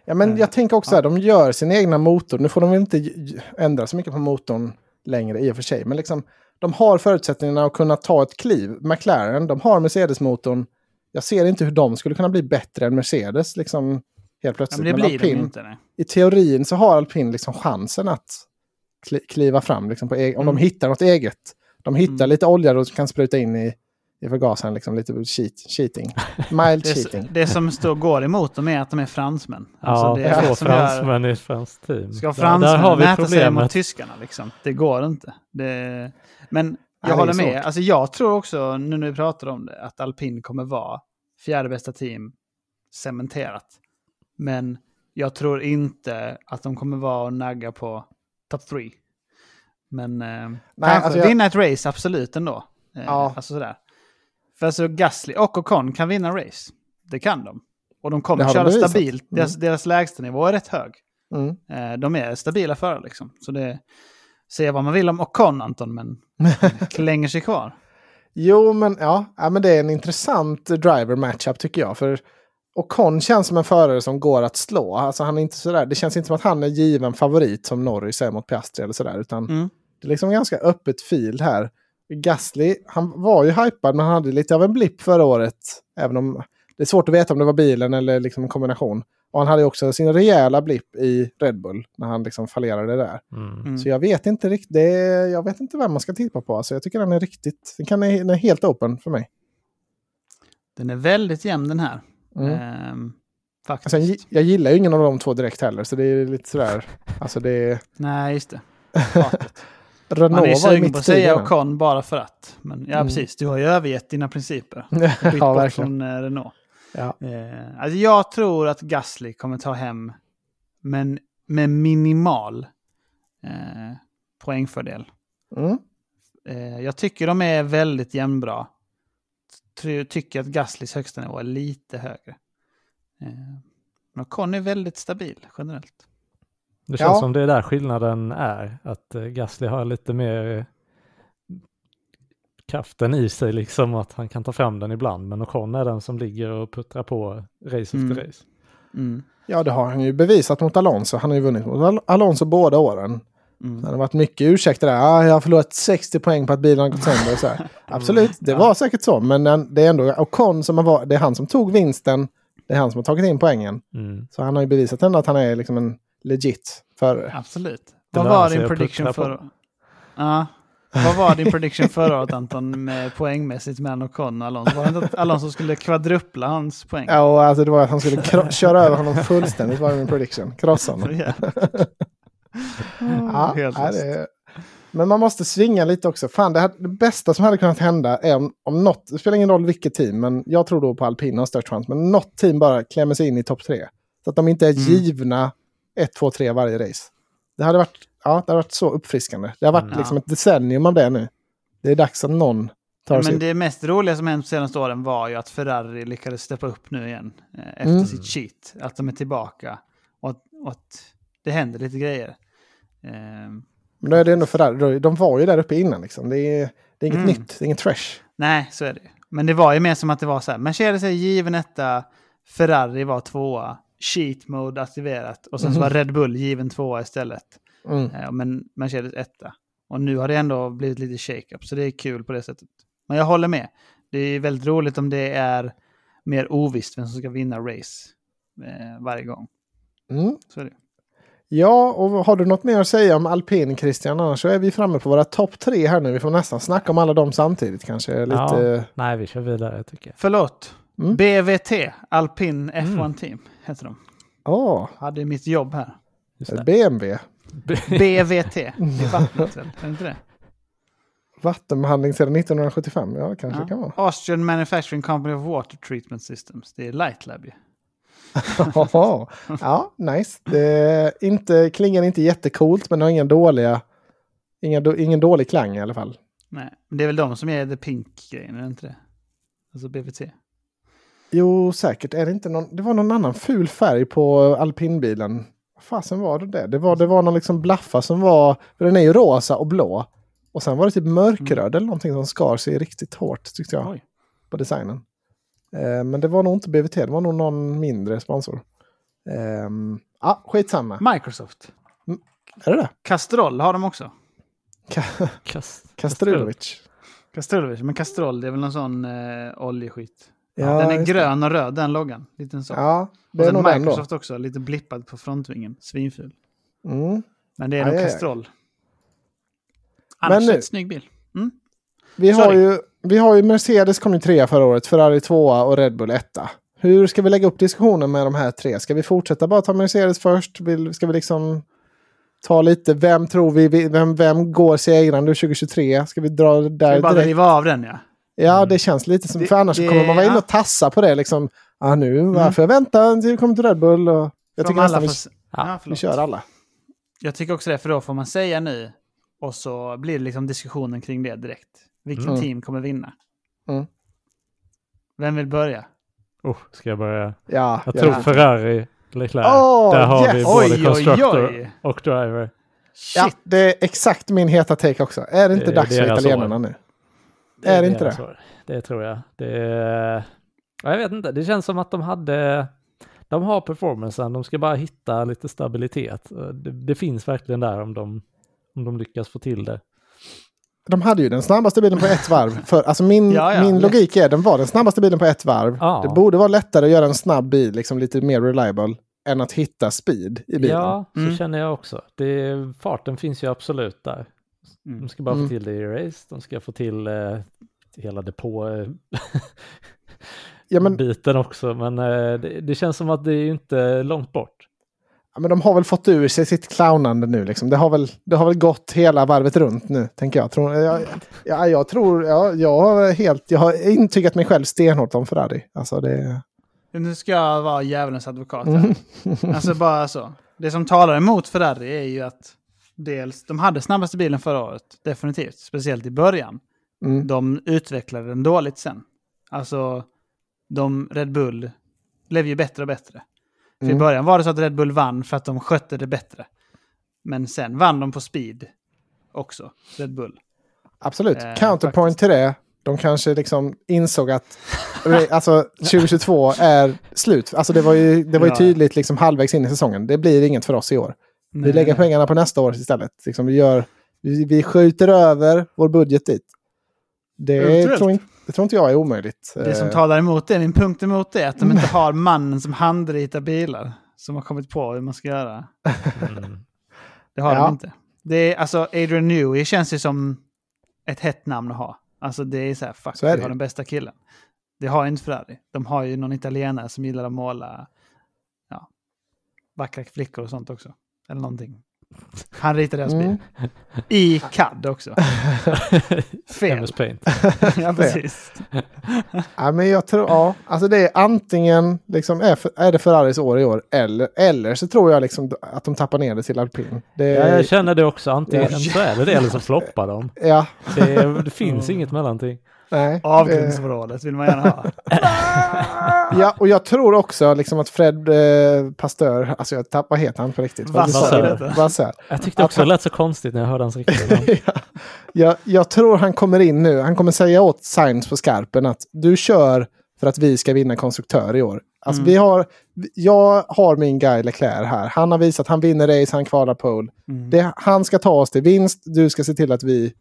Ja, men jag tänker också att de gör sin egna motor. Nu får de inte ändra så mycket på motorn längre i och för sig. Men liksom, de har förutsättningarna att kunna ta ett kliv. McLaren, de har Mercedes-motorn. Jag ser inte hur de skulle kunna bli bättre än Mercedes. Liksom, helt Ja, plötsligt. men det Men blir de alpin, ju inte. Nej. I teorin så har alpin liksom chansen att kli- kliva fram. Liksom, på eg- om de Mm. hittar något eget. De hittar Mm. lite olja och kan spruta in i, i förgasaren. Liksom, lite cheat, cheating. Mild Det, cheating. det som står, går emot dem är att de är fransmän. Ja, Alltså, det är två fransmän i ett franskt team. Ska Där- fransmännen Där har vi mäta sig mot tyskarna liksom? Det går inte. Det... Men jag är håller med. svårt. Alltså, jag tror också, nu när vi pratar om det, att alpin kommer vara fjärde bästa team cementerat. Men jag tror inte att de kommer vara och nagga på top 3. Men eh, kanske alltså jag- vinna ett race, absolut ändå. Eh, Ja. Alltså sådär. För alltså Gasly och Ocon kan vinna race. Det kan de. Och de kommer de köra stabilt. Mm. Deras, deras lägstanivå är rätt hög. Mm. Eh, De är stabila förare liksom. Så det säger vad man vill om Ocon Anton, men klänger sig kvar. Jo, men ja, ja, men det är en intressant driver matchup tycker jag. För Ocon känns som en förare som går att slå. Alltså, han är inte sådär, det känns inte som att han är given favorit som Norris är mot Piastri eller sådär. Utan Mm. det är liksom ganska öppet field här. Gasly, han var ju hypad men han hade lite av en blipp förra året. Även om det är svårt att veta om det var bilen eller liksom en kombination. Och han hade också sin rejäla blipp i Red Bull när han liksom fallerade där. Mm. Mm. Så jag vet inte riktigt, jag vet inte vem man ska tippa på. Alltså jag tycker den är riktigt, den, kan, den är helt open för mig. Den är väldigt jämn den här. Mm. Ehm, faktiskt. Sen, jag gillar ju ingen av de två direkt heller, så det är lite sådär, alltså det är... Nej, just det. Man är sugen på att säga Ocon bara för att. Men ja, Mm. precis. Du har ju övergett dina principer. Bytt ja, bort verkligen. från eh, Renault. Ja. Eh, alltså jag tror att Gasly kommer ta hem men med minimal eh, poängfördel. Mm. Eh, jag tycker de är väldigt jämnbra. Ty- Tycker att Gaslys högsta nivå är lite högre. Eh, men Ocon är väldigt stabil generellt. Det känns Ja. som det är där skillnaden är. Att eh, Gasly har lite mer eh, kraften i sig, liksom att han kan ta fram den ibland. Men Ocon är den som ligger och puttrar på race Mm. efter race. Mm. ja, det har han ju bevisat mot Alonso. Han har ju vunnit mot Al- Alonso båda åren. Mm. Det har varit mycket ursäkter där. Ah, jag har förlorat 60 poäng på att bilen har gått sönder. och Så här. Absolut, det var säkert så. Men den- det är ändå Ocon som har varit, det är han som tog vinsten. Det är han som har tagit in poängen. Mm. Så han har ju bevisat ändå att han är liksom en legit förare. Absolut. Vad var din prediction förra Ja. Vad var din prediction förra året Anton med poängmässigt mellan Ocon och Alonso? Var det inte att Alonso skulle kvadrupla hans poäng? Ja, och alltså det var att han skulle köra över honom fullständigt var min prediction. Krossa honom. Ja. Ja, Helt ja, det. Men man måste svinga lite också. Fan, det, här, det bästa som hade kunnat hända är om, om något, det spelar ingen roll vilket team, men jag tror då på alpin har störst chans, men något team bara klämmer sig in i topp tre. Så att de inte är Mm. givna 1, 2, 3 varje race. Det hade varit, ja, det hade varit så uppfriskande. Det har varit Mm. liksom Ja. ett decennium av det nu. Det är dags att någon tar sig Men upp. det mest roliga som hänt de senaste åren var ju att Ferrari lyckades steppa upp nu igen eh, efter Mm. sitt cheat. Att de är tillbaka och att, och att det händer lite grejer. Ehm, Men då är det ändå Ferrari, då- de var ju där uppe innan liksom. Det är, det är inget Mm. nytt, det är inget trash. nej, så är det. Men det var ju mer som att det var så här. Mercedes är given etta, Ferrari var tvåa, cheat mode aktiverat och sen så var Red Bull given tvåa istället. Mm. Eh, Men Mercedes etta. Och nu har det ändå blivit lite shake-up, så det är kul på det sättet. Men jag håller med. Det är väldigt roligt om det är mer ovisst vem som ska vinna race eh, varje gång. Mm. Så är det. Ja, och har du något mer att säga om alpin Christian? Annars så är vi framme på våra topp tre här nu. Vi får nästan snacka om alla dem samtidigt kanske. Lite... Ja. Nej, vi kör vidare tycker jag. Förlåt. Mm. BVT, Alpin F1 Mm. Team, heter de. Åh, Hade mitt jobb här. Det. det BMW. BVT, det är vattnet väl? Är det inte det? Vattenbehandling sedan 1975. Ja, kanske det kan vara. Austrian Manufacturing Company of Water Treatment Systems. Det är Light Lab ju. Ja, nice. Det inte, klingar inte jättecoolt, men har inga dåliga, inga, ingen dålig klang i alla fall. Nej, men det är väl de som är the pink-grejen, är det inte det? Alltså BVT. Jo, säkert. Är det inte någon, det var någon annan ful färg på alpinbilen. Vad fasen var det det? Det var, det var någon liksom blaffa som var, för den är ju rosa och blå. Och sen var det typ mörkröd eller någonting som skar sig riktigt hårt tyckte jag. Oj. på designen. Eh, men det var nog inte BVT, det var nog någon mindre sponsor. Ehm, Ja, skitsamma. Microsoft. Är det det? Castrol har de också. Ka- Kast, Kastrulovic. Men Castrol det är väl någon sån eh, oljeskit. Ja, den är just det. grön och röd, den loggan. Liten så. Ja, det och är sen då. Microsoft också, lite blippad på frontvingen. Svinful. Mm. Men det är Aj, nog. Castrol. Annars nu- en snygg bil. Mm. Vi, har Sorry. ju, vi har ju Mercedes kom ju trea förra året, Ferrari tvåa och Red Bull etta. Hur ska vi lägga upp diskussionen med de här tre? Ska vi fortsätta bara ta Mercedes först? Ska vi liksom ta lite, vem tror vi, vem, vem går segrande 2023? Ska vi dra det Ska vi där bara direkt? riva av den ja. Ja, Mm. det känns lite som, Det- för annars det- kommer man vara inne och tassa på det liksom. Ja, nu, varför jag vänta tills vi kommer till Red Bull? Och jag tycker nästan vi, får... Ja, vi kör alla. Jag tycker också det, för då får man säga nu och så blir det liksom diskussionen kring det direkt. Vilket Mm. team kommer vinna? Mm. Vem vill börja? oh, ska jag börja? Ja, Jag ja. tror Ferrari, Leclerc. Åh, Där har vi yes! både Oj, oj, constructor oj. och driver. ja, Shit! det är exakt min heta take också. Är det inte Det dags för deras italienarna år. nu? Är det inte det? år. Det tror jag. Det är... ja, Jag vet inte, det känns som att de hade... De har performancen, de ska bara hitta lite stabilitet. Det, det finns verkligen där om de, om de lyckas få till det. De hade ju den snabbaste bilen på ett varv. För, alltså min, Ja, ja, min logik är den var den snabbaste bilen på ett varv. Ja. Det borde vara lättare att göra en snabb bil, liksom lite mer reliable, än att hitta speed i bilen. Ja, så Mm. känner jag också. Det, farten finns ju absolut där. Mm. De ska bara Mm. få till det i race, de ska få till eh, hela depå-biten Ja, men, också, men eh, det, det känns som att det är ju inte långt bort. Ja, men de har väl fått ur sig sitt clownande nu. Liksom. Det, har väl, det har väl gått hela varvet runt nu, tänker jag. Tror, jag, ja, jag tror, ja, jag har helt, jag har intygat mig själv stenhårt om Ferrari. Alltså det... Nu ska jag vara djävulens advokat här. Mm. Alltså bara så. Det som talar emot Ferrari är ju att dels, de hade snabbaste bilen förra året, definitivt. Speciellt i början. Mm. De utvecklade den dåligt sen. Alltså, de, Red Bull blev ju bättre och bättre. För i Mm. början var det så att Red Bull vann för att de skötte det bättre. Men sen vann de på speed också, Red Bull. Absolut. Eh, Counterpoint faktiskt. till det. De kanske liksom insåg att alltså, 2022 är slut. Alltså det var ju, det var ju tydligt liksom halvvägs in i säsongen. Det blir inget för oss i år. Vi Nej. lägger pengarna på nästa år istället. Liksom vi, gör, vi, vi skjuter över vår budget dit. Det tror, inte, det tror inte jag är omöjligt. Det som Eh, talar emot det, min punkt emot det, är att de inte har mannen som handritar bilar. Som har kommit på hur man ska göra. Mm. Det har Ja. de inte. Det är, alltså Adrian Newey känns ju som ett hett namn att ha. Alltså det är så här, fuck, Så är vi har den bästa killen. Det har ju inte Ferrari. De har ju någon italienare som gillar att måla ja, vackra flickor och sånt också. Eller någonting. Han ritar deras bil. Mm. I CAD också. Fel. MS Paint. ja, precis. Ja, men jag tror, ja, alltså det är antingen liksom är, är det Ferraris år i år eller, eller så tror jag liksom att de tappar ner det till alpin. Det, Ja, jag känner det också. Antingen Ja. så är det det eller så floppar de. ja, Det, det finns inget mellanting. Nej. Avgrundsområdet vill man gärna ha. Ja, och jag tror också liksom att Fred eh, Pastör, alltså jag tappar, vad heter han på riktigt? Vad Vassör. Vassör. Jag tyckte också det lät så konstigt när jag hörde hans riktiga namn. ja. jag, jag tror han kommer in nu, han kommer säga åt Sainz på skarpen att du kör för att vi ska vinna konstruktör i år. Alltså Mm. vi har, jag har min guy Leclerc här. Han har visat att han vinner race, han kvalar pole. Mm. Det, han ska ta oss till vinst, du ska se till att vi...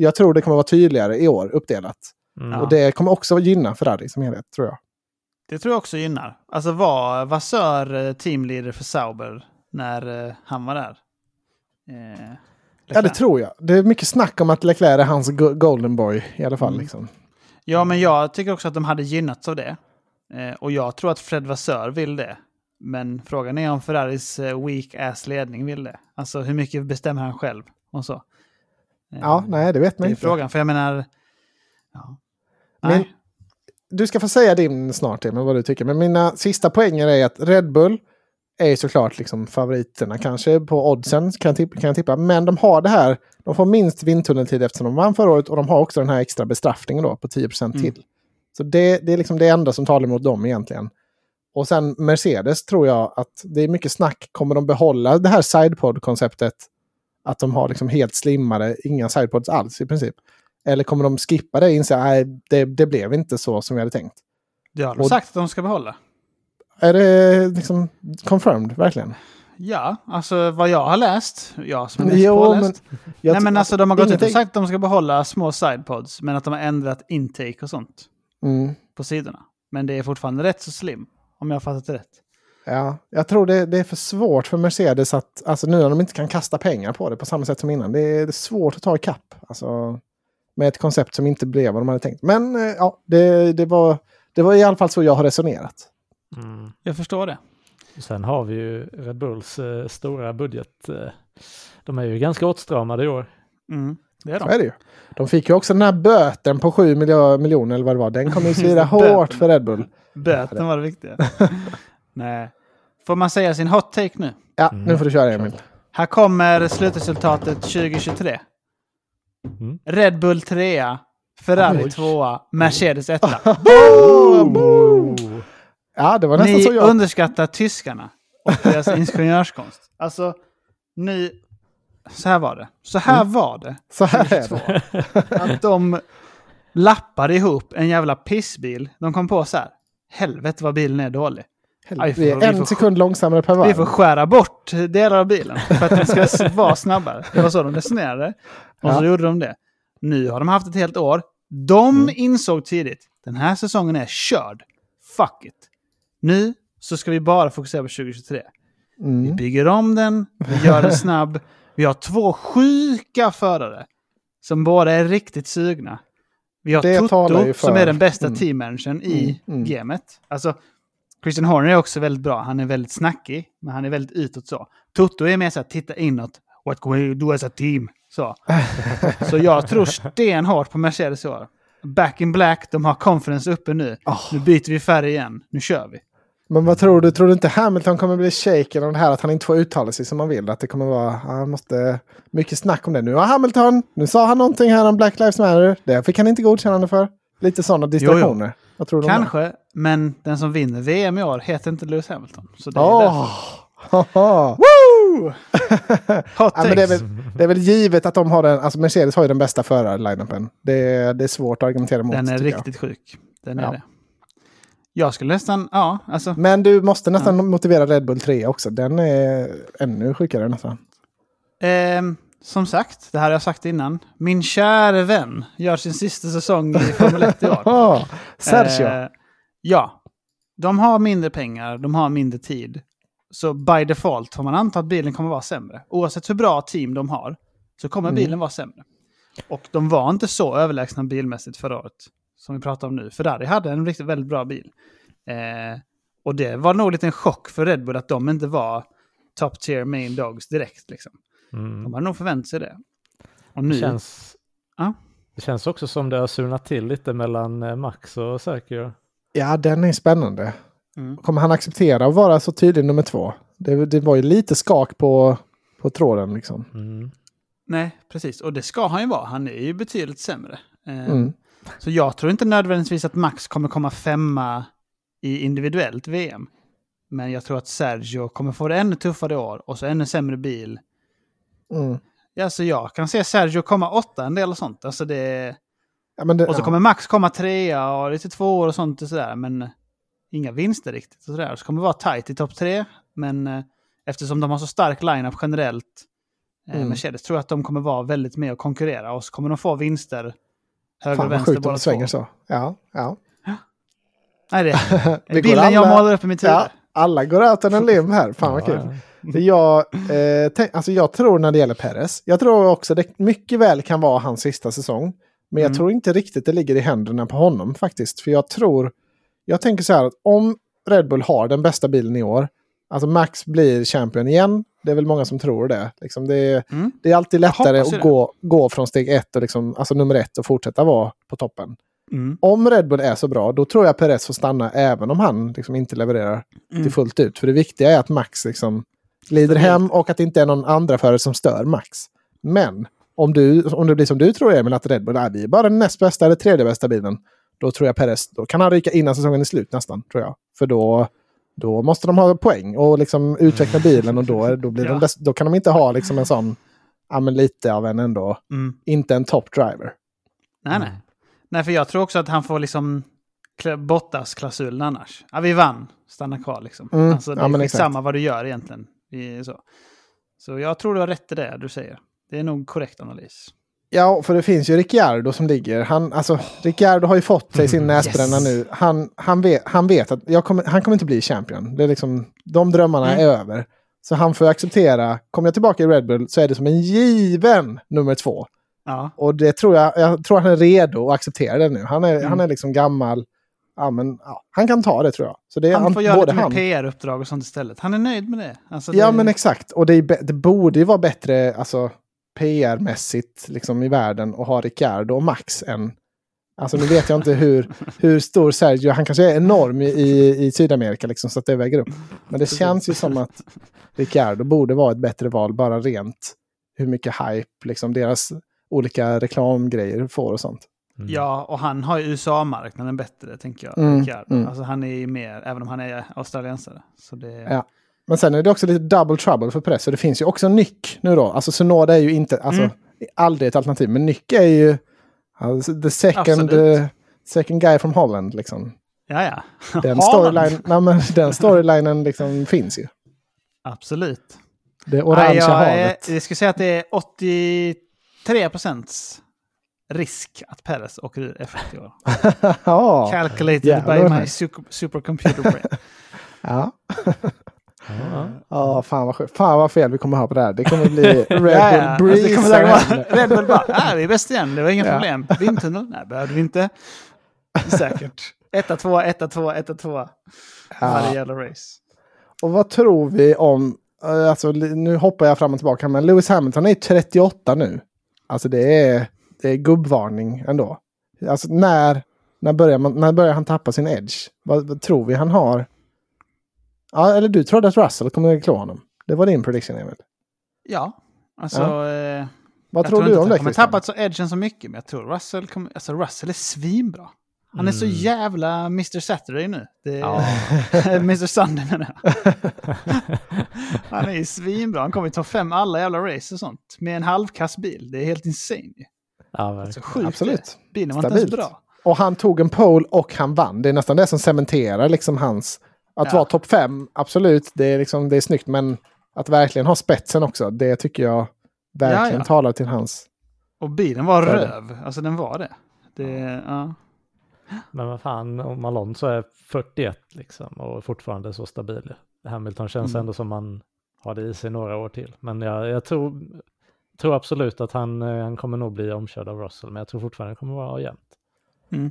Jag tror det kommer vara tydligare i år, uppdelat. Mm. Och det kommer också gynna Ferrari som helhet, tror jag. Det tror jag också gynnar. Alltså var Vassör eh, teamleader för Sauber när eh, han var där? Eh, Ja, det tror jag. Det är mycket snack om att Leclerc är hans go- golden boy i alla fall. Mm. Liksom. Ja, men jag tycker också att de hade gynnats av det. Eh, och jag tror att Fred Vassör vill det. Men frågan är om Ferraris eh, weak ass ledning vill det. Alltså hur mycket bestämmer han själv och så. Eh, Ja, nej, det vet Det man är inte. frågan, för jag menar... Ja. Men-. Du ska få säga din snart, Emil, vad du tycker. Men mina sista poänger är att Red Bull är såklart liksom favoriterna kanske på oddsen kan jag, tippa, kan jag tippa. Men de har det här, de får minst vindtunneltid eftersom de vann förra året och de har också den här extra bestraffningen då på 10% Mm. till. Så det, det är liksom det enda som talar emot dem egentligen. Och sen Mercedes tror jag att det är mycket snack. Kommer de behålla det här sidepod-konceptet? Att de har liksom helt slimmade, inga sidepods alls i princip. Eller kommer de skippa det och inse att det, det blev inte så som vi hade tänkt? Det har de och- sagt att de ska behålla. Är det liksom confirmed, verkligen? Ja, alltså vad jag har läst, jag som är Jo, påläst. men... jag Nej men alltså de har gått ut och sagt att de ska behålla små sidepods, men att de har ändrat intake och sånt Mm, på sidorna. Men det är fortfarande rätt så slim, om jag har fattat det rätt. Ja, jag tror det, det är för svårt för Mercedes att, alltså nu när de inte kan kasta pengar på det på samma sätt som innan, det är, det är svårt att ta ikapp. Alltså, med ett koncept som inte blev vad de hade tänkt. Men eh, ja, det, det, var, det var i alla fall så jag har resonerat. Mm. Jag förstår det. Sen har vi ju Red Bulls eh, stora budget. Eh, de är ju ganska åtstramade i år. Mm, det är Så de. är det ju. De fick ju också den här böten på 7 miljo- miljoner eller vad det var. Den kommer ju svida hårt för Red Bull. Böten var det viktiga. Nej. Får man säga sin hot take nu? Ja, Mm. nu får du köra Emil. Här kommer slutresultatet 2023. Mm. Red Bull 3, Ferrari Oj. 2, Mercedes 1. Boom! Ja, det var nästan Ni så jag... underskattar tyskarna och deras ingenjörskonst. Alltså, nu... Så här var det. Så här Mm. var det. Så här är 2022. det. Att de lappade ihop en jävla pissbil. De kom på så här. Helvete vad bilen är dålig. Aj, Vi vi är en sekund långsammare per Vi får varv. skära bort delar av bilen för att den ska vara snabbare. Det var så de resonerade. Och så Ja. gjorde de det. Nu har de haft ett helt år. De Mm. insåg tidigt, den här säsongen är körd. Fuck it. Nu så ska vi bara fokusera på 2023. Vi Mm. bygger om den, vi gör den snabb. Vi har två sjuka förare som båda är riktigt sugna. Vi har Det Toto som är den bästa Mm. teammanagern i Mm, mm. gamet. Alltså, Christian Horner är också väldigt bra. Han är väldigt snackig, men han är väldigt utåt så. Toto är mer så här, titta inåt. What can we do as a team? Så, så jag tror stenhårt på Mercedes i år. Back in black, de har confidence uppe nu. Oh. Nu byter vi färg igen. Nu kör vi. Men vad tror du? Tror du inte Hamilton kommer bli shaken av det här att han inte får uttala sig som han vill? Att det kommer vara, han måste, mycket snack om det. Nu har Hamilton, nu sa han någonting här om Black Lives Matter. Det fick han inte godkännande för. Lite sådana distraktioner. Vad tror du om det? Kanske, men den som vinner VM i år heter inte Lewis Hamilton. Så det är. Haha. Woo! Hot Ja, men det, är väl, det är väl givet att de har den, alltså Mercedes har ju den bästa förarlineupen. Det, är- det är svårt att argumentera mot. Den är tycker jag. riktigt sjuk. Den är Ja. det. Jag skulle nästan, ja, alltså. Men du måste nästan motivera Red Bull 3 också. Den är ännu sjukare nästan. ehm, som sagt, det här har jag sagt innan. Min kära vän gör sin sista säsong i Formel 1 i år. Sergio. Eh, ja. De har mindre pengar, de har mindre tid. Så by default får man anta att bilen kommer vara sämre. Oavsett hur bra team de har så kommer Mm. bilen vara sämre. Och de var inte så överlägsna bilmässigt förra året som vi pratar om nu. Ferrari hade en riktigt väldigt bra bil. Eh, och det var nog lite en chock för Red Bull att de inte var top tier main dogs direkt. Liksom. Mm. De hade nog förväntat sig det. Och Det, nu... känns, Ja. det känns också som det har surnat till lite mellan eh, Max och Sergio. Ja, den är spännande. Mm. Kommer han acceptera att vara så tydlig nummer två? Det, det var ju lite skak på, på tråden liksom. Mm. Nej, precis. Och det ska han ju vara. Han är ju betydligt sämre. Eh, Mm. Så jag tror inte nödvändigtvis att Max kommer komma femma i individuellt VM. Men jag tror att Sergio kommer få det ännu tuffare år och så ännu sämre bil. Mm. Ja, så jag kan se Sergio komma åtta en del och sånt. Alltså det... Ja, men det, Och så ja. kommer Max komma trea och lite två år och sånt och sådär. Men inga vinster riktigt. Och sådär. Så kommer det vara tajt i topp tre. Men eh, eftersom de har så stark line-up generellt, eh, Mm. Mercedes, tror jag att de kommer vara väldigt med och konkurrera. Och så kommer de få vinster höger Fan och vad vänster sjukt båda det svänger två. så. Ja, ja. Nej, det är bilden jag målar upp i mitt huvud. ja. Alla går out on a limb här. Fan vad kul. Jag, eh, tänk, alltså jag tror när det gäller Perez, jag tror också det mycket väl kan vara hans sista säsong. Men jag Mm. tror inte riktigt det ligger i händerna på honom faktiskt. För jag tror, jag tänker så här att om Red Bull har den bästa bilen i år, alltså Max blir champion igen, det är väl många som tror det. Liksom det, är- Mm. det är alltid lättare att gå, gå från steg ett, och liksom, alltså nummer ett, och fortsätta vara på toppen. Mm. Om Red Bull är så bra, då tror jag Perez får stanna även om han liksom inte levererar Mm. till fullt ut. För det viktiga är att Max liksom glider hem och att det inte är någon andra förare som stör Max. Men om, du, om det blir som du tror Emil, att Red Bull är vi är bara den näst bästa eller tredje bästa bilen. Då tror jag Perez, då kan han ryka innan säsongen är slut nästan, tror jag. För då, då måste de ha poäng och liksom utveckla bilen och då, då, blir Ja. de då kan de inte ha liksom en sån, ja men lite av en ändå, Mm. inte en top driver. Nej, nej. Nej, för jag tror också att han får liksom Bottas-klausulen annars. Ja, vi vann. Stanna kvar liksom. Mm, Alltså, det ja, är exakt. vad du gör egentligen. Så. så jag tror du har rätt i det du säger. Det är nog korrekt analys. Ja, för det finns ju Ricciardo som ligger. Han, alltså, Ricciardo har ju fått sig sin näsbränna Yes. nu. Han, han, vet, han vet att kommer, han kommer inte bli champion. Det är liksom, de drömmarna Mm. är över. Så han får acceptera, kommer jag tillbaka i Red Bull så är det som en given nummer två. Ja, Och det tror jag, jag tror han är redo att acceptera det nu. Han är, Mm. han är liksom gammal. Ja, men, ja, han kan ta det tror jag. Så det är han får göra lite mer. PR-uppdrag och sånt istället. Han är nöjd med det. Alltså, Ja det... men exakt. Och det, är, det borde ju vara bättre alltså, PR-mässigt liksom, i världen att ha Ricciardo och Max än... Alltså nu vet jag inte hur, hur stor Sergio, han kanske är enorm i, i, Sydamerika liksom, så att det väger upp. Men det känns ju som att Ricciardo borde vara ett bättre val bara rent hur mycket hype liksom, deras olika reklamgrejer får och sånt. Mm. Ja, och han har ju USA-marknaden bättre, tänker jag. Mm, mm. Alltså, han är ju mer, även om han är australiensare. Så det... Ja. Men sen är det också lite double trouble för press. Så det finns ju också en nyck nu då. Alltså Sunoda är ju inte, alltså Mm. aldrig ett alternativ. Men nyck är ju alltså, the second, eh, second guy from Holland liksom. ja, ja. Den storyline, nej, men den storylinen liksom finns ju. Absolut. Det orangea jag, är, havet. jag skulle säga att det är 83 procents risk att Perez åker ur F1 i år. ja. Calculated jävlar by my super, supercomputer brain. Ja. Ja. Ja, fan vad sjukt. Fan vad fel vi kommer ha på det här. Det kommer bli Red Bull Ja, ja. Alltså, Breeze. det kommer säkert vara Red Bull bara, ja, vi är bäst igen, det var inga Ja. problem. Vindtunnel? Nej, behövde vi inte. Säkert. Etta, tvåa, etta, tvåa, etta, tvåa. Varje jävla race. Och vad tror vi om, eh, alltså nu hoppar jag fram och tillbaka, men Lewis Hamilton är 38 nu. Alltså det är, det är gubbvarning ändå. Alltså när, när, börjar man, när börjar han tappa sin edge? Vad, vad tror vi han har? Ja, eller du trodde att Russell kommer klå honom. Det var din prediction, Emil. Ja, alltså... Eh, Vad jag tror du om att det, han Christian? tappat så edgen så mycket, men jag tror Russell kommer... Alltså Russell är svinbra. Han är så Mm. jävla Mr Saturday nu. Det är, Ja. Mr Sunday menar jag. Han är ju svinbra. Han kommer ju ta fem alla jävla race och sånt. Med en halvkass bil. Det är helt insane. Ja, Så verkligen. sjukt Absolut. Bilen var inte ens Stabilt. bra. Och han tog en pole och han vann. Det är nästan det som cementerar liksom hans... Att Ja. vara topp fem, absolut, det är, liksom, det är snyggt. Men att verkligen ha spetsen också, det tycker jag verkligen Ja, ja. talar till hans... Och bilen var det. röv. Alltså den var det. det ja. Men vad fan, om Alonso är 41 liksom och fortfarande så stabil. Hamilton känns Mm. ändå som man har det i sig några år till. Men jag, jag tror, tror absolut att han, eh, han kommer nog bli omkörd av Russell, men jag tror fortfarande det kommer vara jämnt. Mm.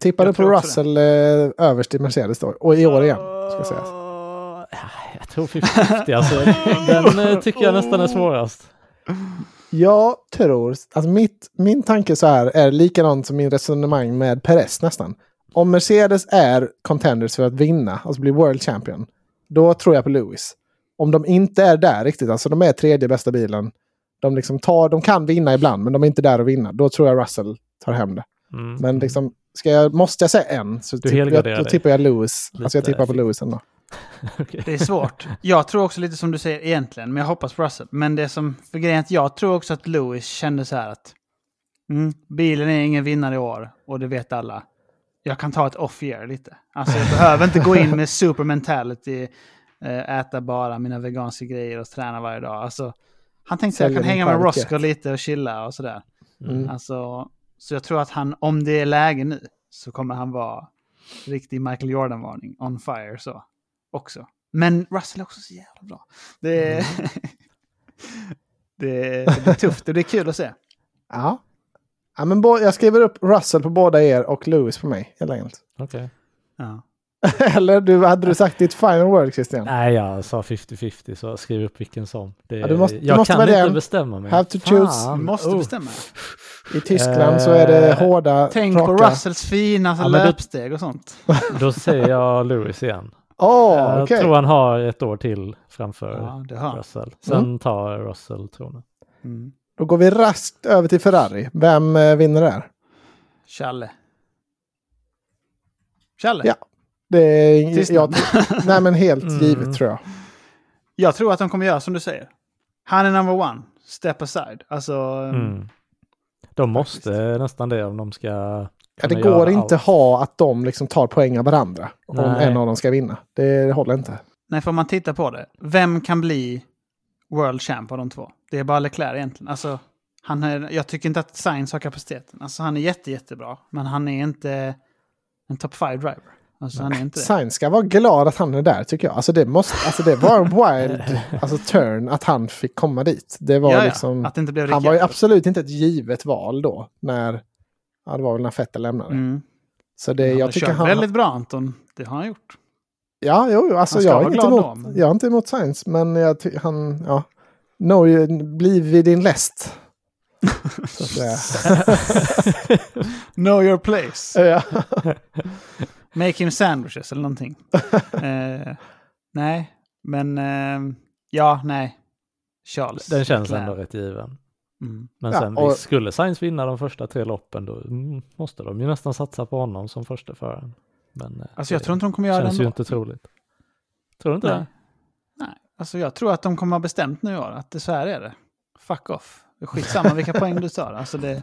Du på Russell eh, överst i Mercedes då? Och i år igen, ska sägas. Ja, Jag tror 50-50, alltså, den eh, tycker jag nästan är svårast. Jag tror, alltså mitt, min tanke så här är likadant som min resonemang med Perez nästan. Om Mercedes är contenders för att vinna, alltså bli World Champion, då tror jag på Lewis. Om de inte är där riktigt, alltså de är tredje bästa bilen, de, liksom tar, de kan vinna ibland, men de är inte där att vinna, då tror jag Russell tar hem det. Mm. Men liksom, ska jag, måste jag säga en, så Du tipp, jag, då tippar jag Lewis. Alltså jag tippar på. Lewis ändå. Det är svårt. Jag tror också lite som du säger egentligen, men jag hoppas på Russell. Men det som, för grejen är att jag tror också att Lewis kände så här att mm, bilen är ingen vinnare i år och det vet alla. Jag kan ta ett off-year lite. Alltså jag behöver inte gå in med super mentality, eh, äta bara mina veganska grejer och träna varje dag. Alltså, han tänkte att jag kan hänga med Roscoe lite och chilla och sådär. Mm. Alltså, så jag tror att han, om det är läge nu, så kommer han vara riktig Michael Jordan-varning, on fire så, också. Men Russell är också så jävla bra. Det är, det, det blir tufft och det är kul att se. Ja. ja men jag skriver upp Russell på båda er och Lewis på mig, helt enkelt. Okej. Ja. Eller du, hade du sagt ditt final word Christian? Nej, jag sa 50-50 så skriv upp vilken som. Det, Ja, du måste- du jag måste kan välja inte en. bestämma mig. Have to choose. Fan, Du måste oh. bestämma. I Tyskland så är det Eh, hårda, Tänk raka... på Russells fina Ja, löpsteg och sånt. Då säger jag Lewis igen. Åh, jag tror han har ett år till framför Ja, det har han. Russell. Sen tar Russell tronen. mm. Då går vi raskt över till Ferrari. Vem eh, vinner där? Challe. Challe? Ja. Det är jag, Nej men helt Mm. givet tror jag. Jag tror att de kommer göra som du säger. Han är number one. Step aside. Alltså, Mm. De måste nästan det om de ska Ja, det går inte allt. ha att de liksom tar poäng av varandra. Om Nej. en av dem ska vinna. Det, det håller inte. Nej, för om man tittar på det. Vem kan bli World Champ av de två? Det är bara Leclerc egentligen. Alltså, han är, jag tycker inte att Sainz har kapaciteten. Alltså, han är jätte, jättebra. Men han är inte en top 5 driver. Alltså, han är inte. Sainz ska vara glad att han är där tycker jag. Alltså det, måste, alltså det var en wild alltså, turn att han fick komma dit. Det var Ja, ja. liksom... Att det inte blev Han var ju absolut inte ett givet val då. När, ja, det var väl när Vettel lämnade. Mm. Så det, Han jag tycker han... väldigt bra, Anton. Det har han gjort. Ja, jo, alltså jag är, inte emot, då, men- jag är inte emot Science, men jag han, ja. No, you- bli vid din läst. Know your place. ja. Make him sandwiches eller någonting. eh, nej, men eh, ja, nej. Charles. Den känns Leclerc. ändå rätt given. Mm. Men Ja, sen och- visst, skulle Sainz vinna de första tre loppen då mm, måste de ju nästan satsa på honom som första föraren. Men eh, Alltså jag det tror inte de kommer göra det känns ju inte troligt. Tror du inte Nej. det? Nej, alltså jag tror att de kommer ha bestämt nu år att det så här är det. Fuck off. Skitsamma vilka poäng du tar. Alltså det...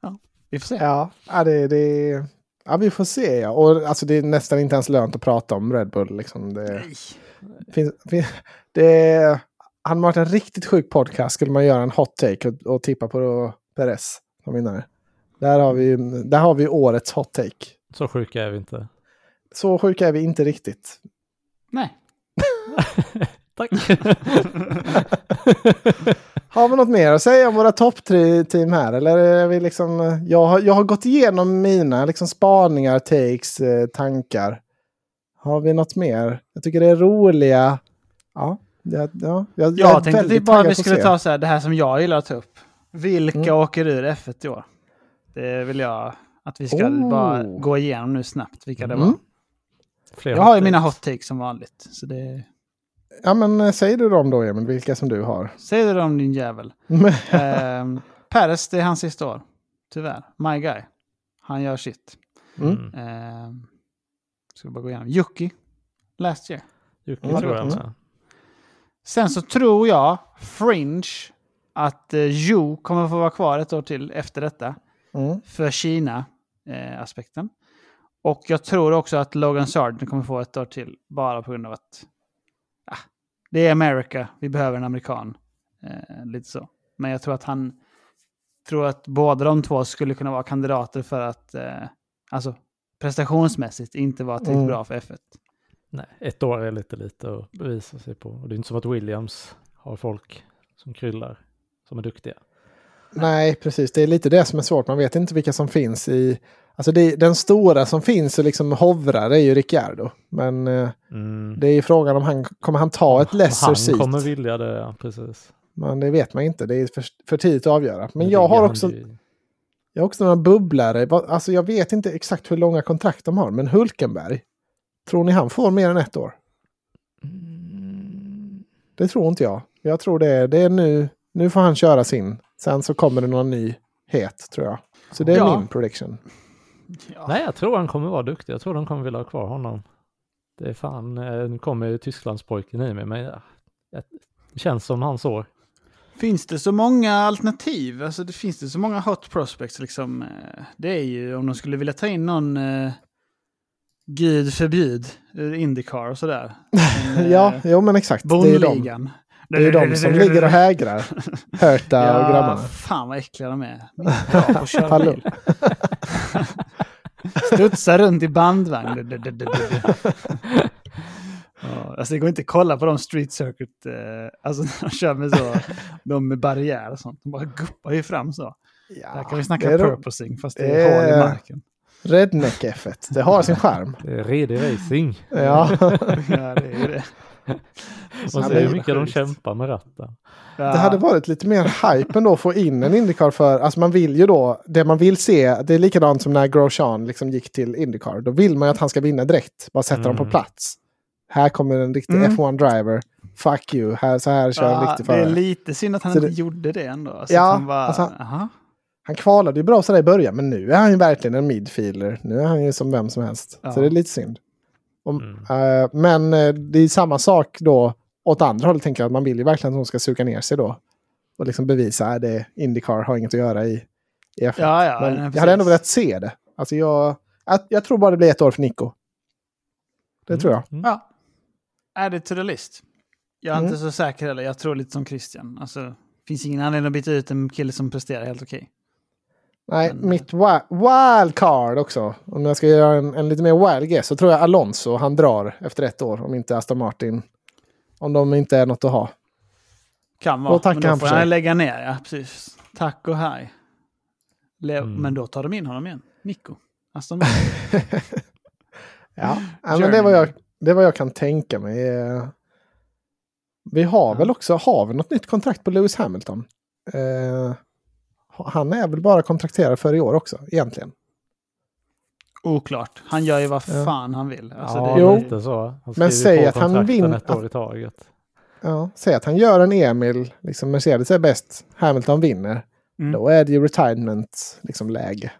Ja, vi får se. Ja, ja, det, det, ja, vi får se. Ja. Och alltså, det är nästan inte ens lönt att prata om Red Bull. Liksom. Det, Nej. finns, fin- det hade varit en riktigt sjuk podcast skulle man göra en hot take och, och tippa på Perez som vinnare. Där har vi, där har vi årets hot take. Så sjuka är vi inte. så sjuka är vi inte riktigt. Nej. Tack. Har vi något mer att säga om våra toppteam här? Eller är vi liksom, jag, har, jag har gått igenom mina liksom, spaningar, takes, eh, tankar. Har vi något mer? Jag tycker det är roliga. Ja, ja, ja jag, Jag, är tänkte typ bara vi skulle ta så här, det här som jag gillar att ta upp. Vilka Mm. åker ur F1 i år? Det vill jag att vi ska Oh. bara gå igenom nu snabbt vilka det Mm. var. Fler Jag har ju mina hot takes som vanligt. Så det... Ja, men eh, säg du dem då, Emil, vilka som du har. Säg det om din jävel. um, Paris, det är hans sista år. Tyvärr. My guy. Han gör sitt. Mm. Mm. Um, ska vi bara gå igenom. Yuki. Last year. Jocke Mm, tror jag mm. med. Sen så tror jag, Fringe, att uh, Ju kommer få vara kvar ett år till efter detta. Mm. För Kina-aspekten. och jag tror också att Logan Sargent kommer få ett år till. Bara på grund av att det är America. Vi behöver en amerikan. Eh, lite så. Men jag tror att han tror att båda de två skulle kunna vara kandidater för att eh, alltså prestationsmässigt inte vara tillräckligt Mm. bra för F1. Nej, ett år är lite lite att bevisa sig på. Och det är inte som att Williams har folk som kryllar, som är duktiga. Nej, precis. Det är lite det som är svårt. Man vet inte vilka som finns i... Alltså det, den stora som finns och liksom hovrar är ju Ricciardo. Men eh, Mm. det är ju frågan om han kommer han ta ett lesser Han seat. kommer vilja det, ja, precis. Men det vet man inte. Det är för, för tidigt att avgöra. Men Nu jag har han också, i- jag har också några bubblare. Alltså jag vet inte exakt hur långa kontrakt de har. Men Hulkenberg. Tror ni han får mer än ett år? Mm. Det tror inte jag. Jag tror det är, det är nu. Nu får han köra sin. Sen så kommer det någon ny het tror jag. Så det är Ja. min prediction. Ja. Nej, jag tror han kommer vara duktig. Jag tror de kommer vilja ha kvar honom. Det är fan, eh, nu kommer ju Tysklandspojken i mig, men ja, det känns som hans år. Finns det så många alternativ? Alltså det finns det så många hot prospects liksom. eh, Det är ju om de skulle vilja ta in någon eh, Gud förbjud Indycar och sådär. En, eh, Ja, jo men exakt. Det är de, Bondligan. det är de som ligger och hägrar. Hörta och Ja, grabbarna. fan vad äckliga de är. Bra på att köra bil. Studsar runt i bandvagn. Ja, alltså det går inte att kolla på de street circuit, eh, alltså när de kör med så, de med barriär och sånt. De bara guppar ju fram så. Där kan vi snacka de- purposing fast det är hål i marken. Redneck F1. Det har sin charm. Det är redig racing. Ja. Ja, det är ju det. Man ser det hur mycket de kämpar med ratten. Ja. Det hade varit lite mer hype ändå att få in en Indycar för, alltså man vill ju då, det man vill se, det är likadant som när Grosjean liksom gick till Indycar. Då vill man ju att han ska vinna direkt, bara sätta dem på Mm. plats. Här kommer en riktig Mm. F1-driver. Fuck you, här, så här kör en ja, riktig det är förare. lite synd att han Så inte det- gjorde det ändå. Alltså Ja, att han bara, alltså- aha. Han kvalade ju bra sådär i början, men nu är han ju verkligen en midfielder. Nu är han ju som vem som helst. Ja. Så det är lite synd. Om, Mm. eh, men eh, det är samma sak då åt andra hållet, tänker jag. att Man vill ju verkligen att de ska suga ner sig då. Och liksom bevisa att det Indycar har inget att göra i, i F1. Ja, ja. men nej, jag hade ändå velat se det. Alltså jag, jag, jag tror bara det blir ett år för Nico. Det tror jag. Mm. Ja. Add it to the list. Jag är Mm. inte så säker heller. Jag tror lite som Christian. Alltså, finns ingen anledning att byta ut en kille som presterar helt okej. Nej, Men- mitt wi- wildcard också. Om jag ska göra en, en lite mer wild guess så tror jag Alonso han drar efter ett år. Om inte Aston Martin. Om de inte är något att ha. Kan vara. Och men då han får han lägga ner, ja precis. Tack och hej. Le- Mm. Men då tar de in honom igen. Nico. Aston Martin. Ja, ja men det vad jag, det vad jag kan tänka mig. Eh, Vi har Ja. väl också, har vi något nytt kontrakt på Lewis Hamilton? Eh, han är väl bara kontrakterad för i år också, egentligen. Oklart. Han gör ju vad Ja. fan han vill. Alltså, ja, det, Jo. lite så. Han Men säg att han vinner- ett år i taget. Ja, säg att han gör en Emil, liksom Mercedes är bäst, Hamilton vinner. Mm. Då är det ju retirement liksom, läge.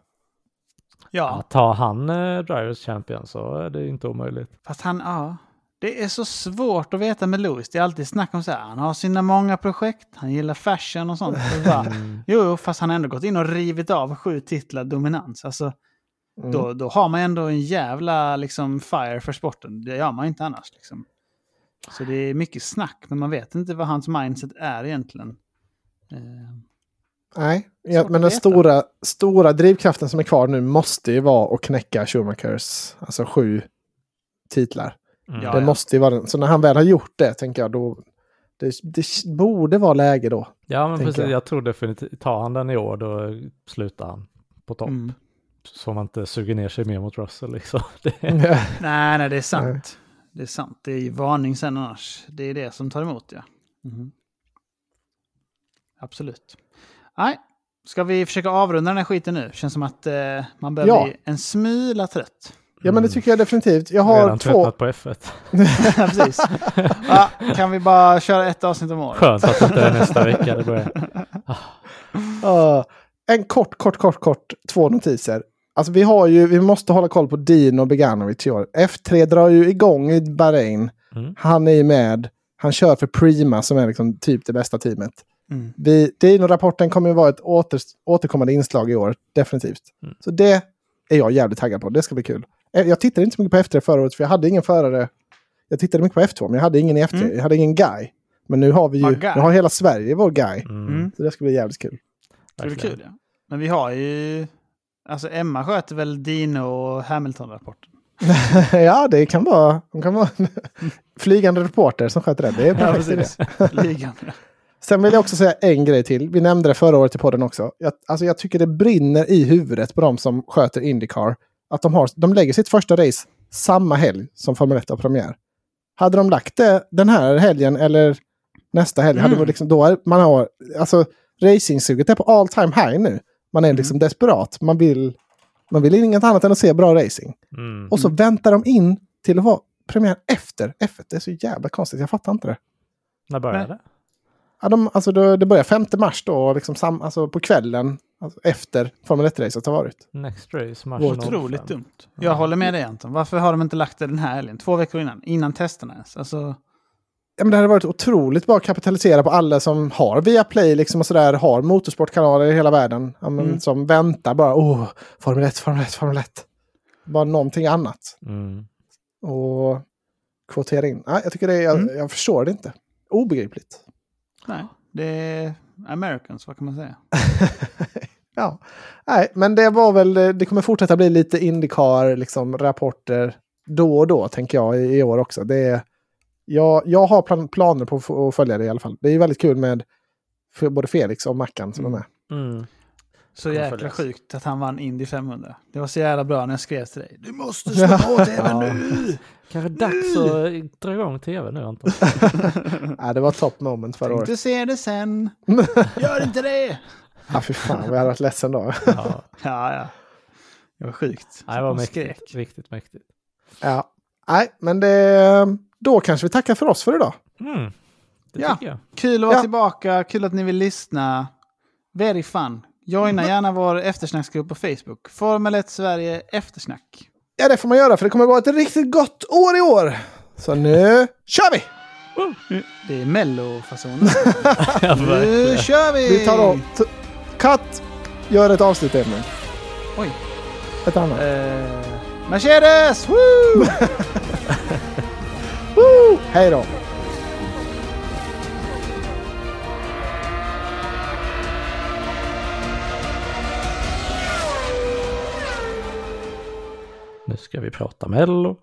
Ja, Tar han eh, Drivers Champion så är det inte omöjligt. fast han, ja. Det är så svårt att veta med Lewis. Det är alltid snack om så här, han har sina många projekt, han gillar fashion och sånt. Och bara, Mm. jo, jo, fast han har ändå gått in och rivit av sju titlar dominans. Alltså, Mm. då, då har man ändå en jävla liksom, fire för sporten. Det gör man inte annars. Liksom. Så det är mycket snack, men man vet inte vad hans mindset är egentligen. Eh, Nej, ja, men den stora, stora drivkraften som är kvar nu måste ju vara att knäcka Schumachers, alltså sju titlar. Mm. Ja, det måste ju vara den. Så när han väl har gjort det, tänker jag, då... Det, det borde vara läge då. Ja, men precis. jag. Jag. tror definitivt, tar han den i år då slutar han på topp. Mm. Så man inte suger ner sig mer mot Russell liksom. Det, Nej, nej, det är sant. Det är sant. Det är ju varning sen annars. Det är det som tar emot, ja. Mhm. Absolut. Nej, ska vi försöka avrunda den här skiten nu? Känns som att eh, man börjar Ja. bli en smula trött. Ja, men det tycker jag definitivt. Jag har redan två... tröttnat på F1. Ja, Precis. Ja, kan vi bara köra ett avsnitt om året? Skönt att det inte är nästa vecka det börjar. Ja, en kort, kort, kort, kort, två notiser. Alltså vi har ju, vi måste hålla koll på Dino Beganovic i år. F3 drar ju igång i Bahrain. Mm. Han är ju med. Han kör för Prima som är liksom typ det bästa teamet. Mm. Vi, Dino-rapporten kommer ju vara ett åter, återkommande inslag i år, definitivt. Mm. Så det är jag jävligt taggad på. Det ska bli kul. Eh, Jag tittade inte så mycket på F3 förra året för jag hade ingen förare. Jag tittade mycket på F2 men jag hade ingen i F3. Mm. Jag hade ingen guy. Men nu har vi ju, nu har hela Sverige vår guy. Mm. Så det ska bli jävligt kul. Det blir kul, ja. Men vi har ju... Alltså Emma sköter väl Dino och Hamilton-rapporten? ja, det kan vara, de kan vara flygande reporter som sköter det. Det är perfekt ja. Sen vill jag också säga en grej till. Vi nämnde det förra året i podden också. Jag, alltså jag tycker det brinner i huvudet på de som sköter Indycar. Att de, har, de lägger sitt första race samma helg som Formel 1 har premiär. Hade de lagt det den här helgen eller nästa helg, hade Mm. man liksom, då man har, alltså racingsuget är på all time high nu. Man är liksom desperat. Man vill, man vill inget annat än att se bra racing. Mm. Och så väntar de in till att vara premiär efter F1. Det är så jävla konstigt, jag fattar inte det. När börjar det? Ja, de, alltså det, det börjar 5 mars då, liksom sam, alltså på kvällen alltså efter Formel 1-racet har varit. Next race, mars Otroligt 05. dumt. Jag håller med dig Anton. Varför har de inte lagt det den här helgen? Två veckor innan. Innan testerna ens. Alltså, Ja, men det hade varit otroligt bara att kapitalisera på alla som har Viaplay liksom och sådär, har motorsportkanaler i hela världen. Ja, men, Mm. Som väntar bara, åh, Formel 1, Formel 1, Formel 1. Bara någonting annat. Mm. Och kvotera in. Nej, jag tycker det är, jag, Mm. jag förstår det inte. Obegripligt. nej. Det är Americans, vad kan man säga? Ja, nej, men det var väl, det kommer fortsätta bli lite Indycar, liksom rapporter då och då, tänker jag, i, i år också. Det är, jag, jag har plan, planer på att följa det i alla fall. Det är ju väldigt kul med både Felix och Mackan som är med. Mm. Så jäkla följas. sjukt att han vann Indy 500. Det var så jävla bra när jag skrev till dig. Du måste slå på tvn nu! Kanske dags att dra igång tv nu Anton. Ja, det var top moment förra året. Tänkte se det sen. Gör inte det! Ja, fy fan, jag hade varit ledsen då. Ja, Ja, ja. Det var sjukt. Nej, det var mäktigt. skrek. Riktigt mäktigt. Ja, nej, men det, då kanske vi tackar för oss för idag. Mm. Det Ja. jag. Kul att vara Ja. tillbaka, kul att ni vill lyssna. Very fun. Joina gärna vår eftersnacksgrupp på Facebook. Formel 1 Sverige Eftersnack. Ja, det får man göra för det kommer vara ett riktigt gott år i år. Så nu kör vi! Det är mello-fasonen. Ja, nu kör vi! Vi tar då, cut, gör ett avslut Emil. Oj. Ett annat. Eh, Mercedes! Woo! Woo! Hej då! Nu ska vi prata Mello.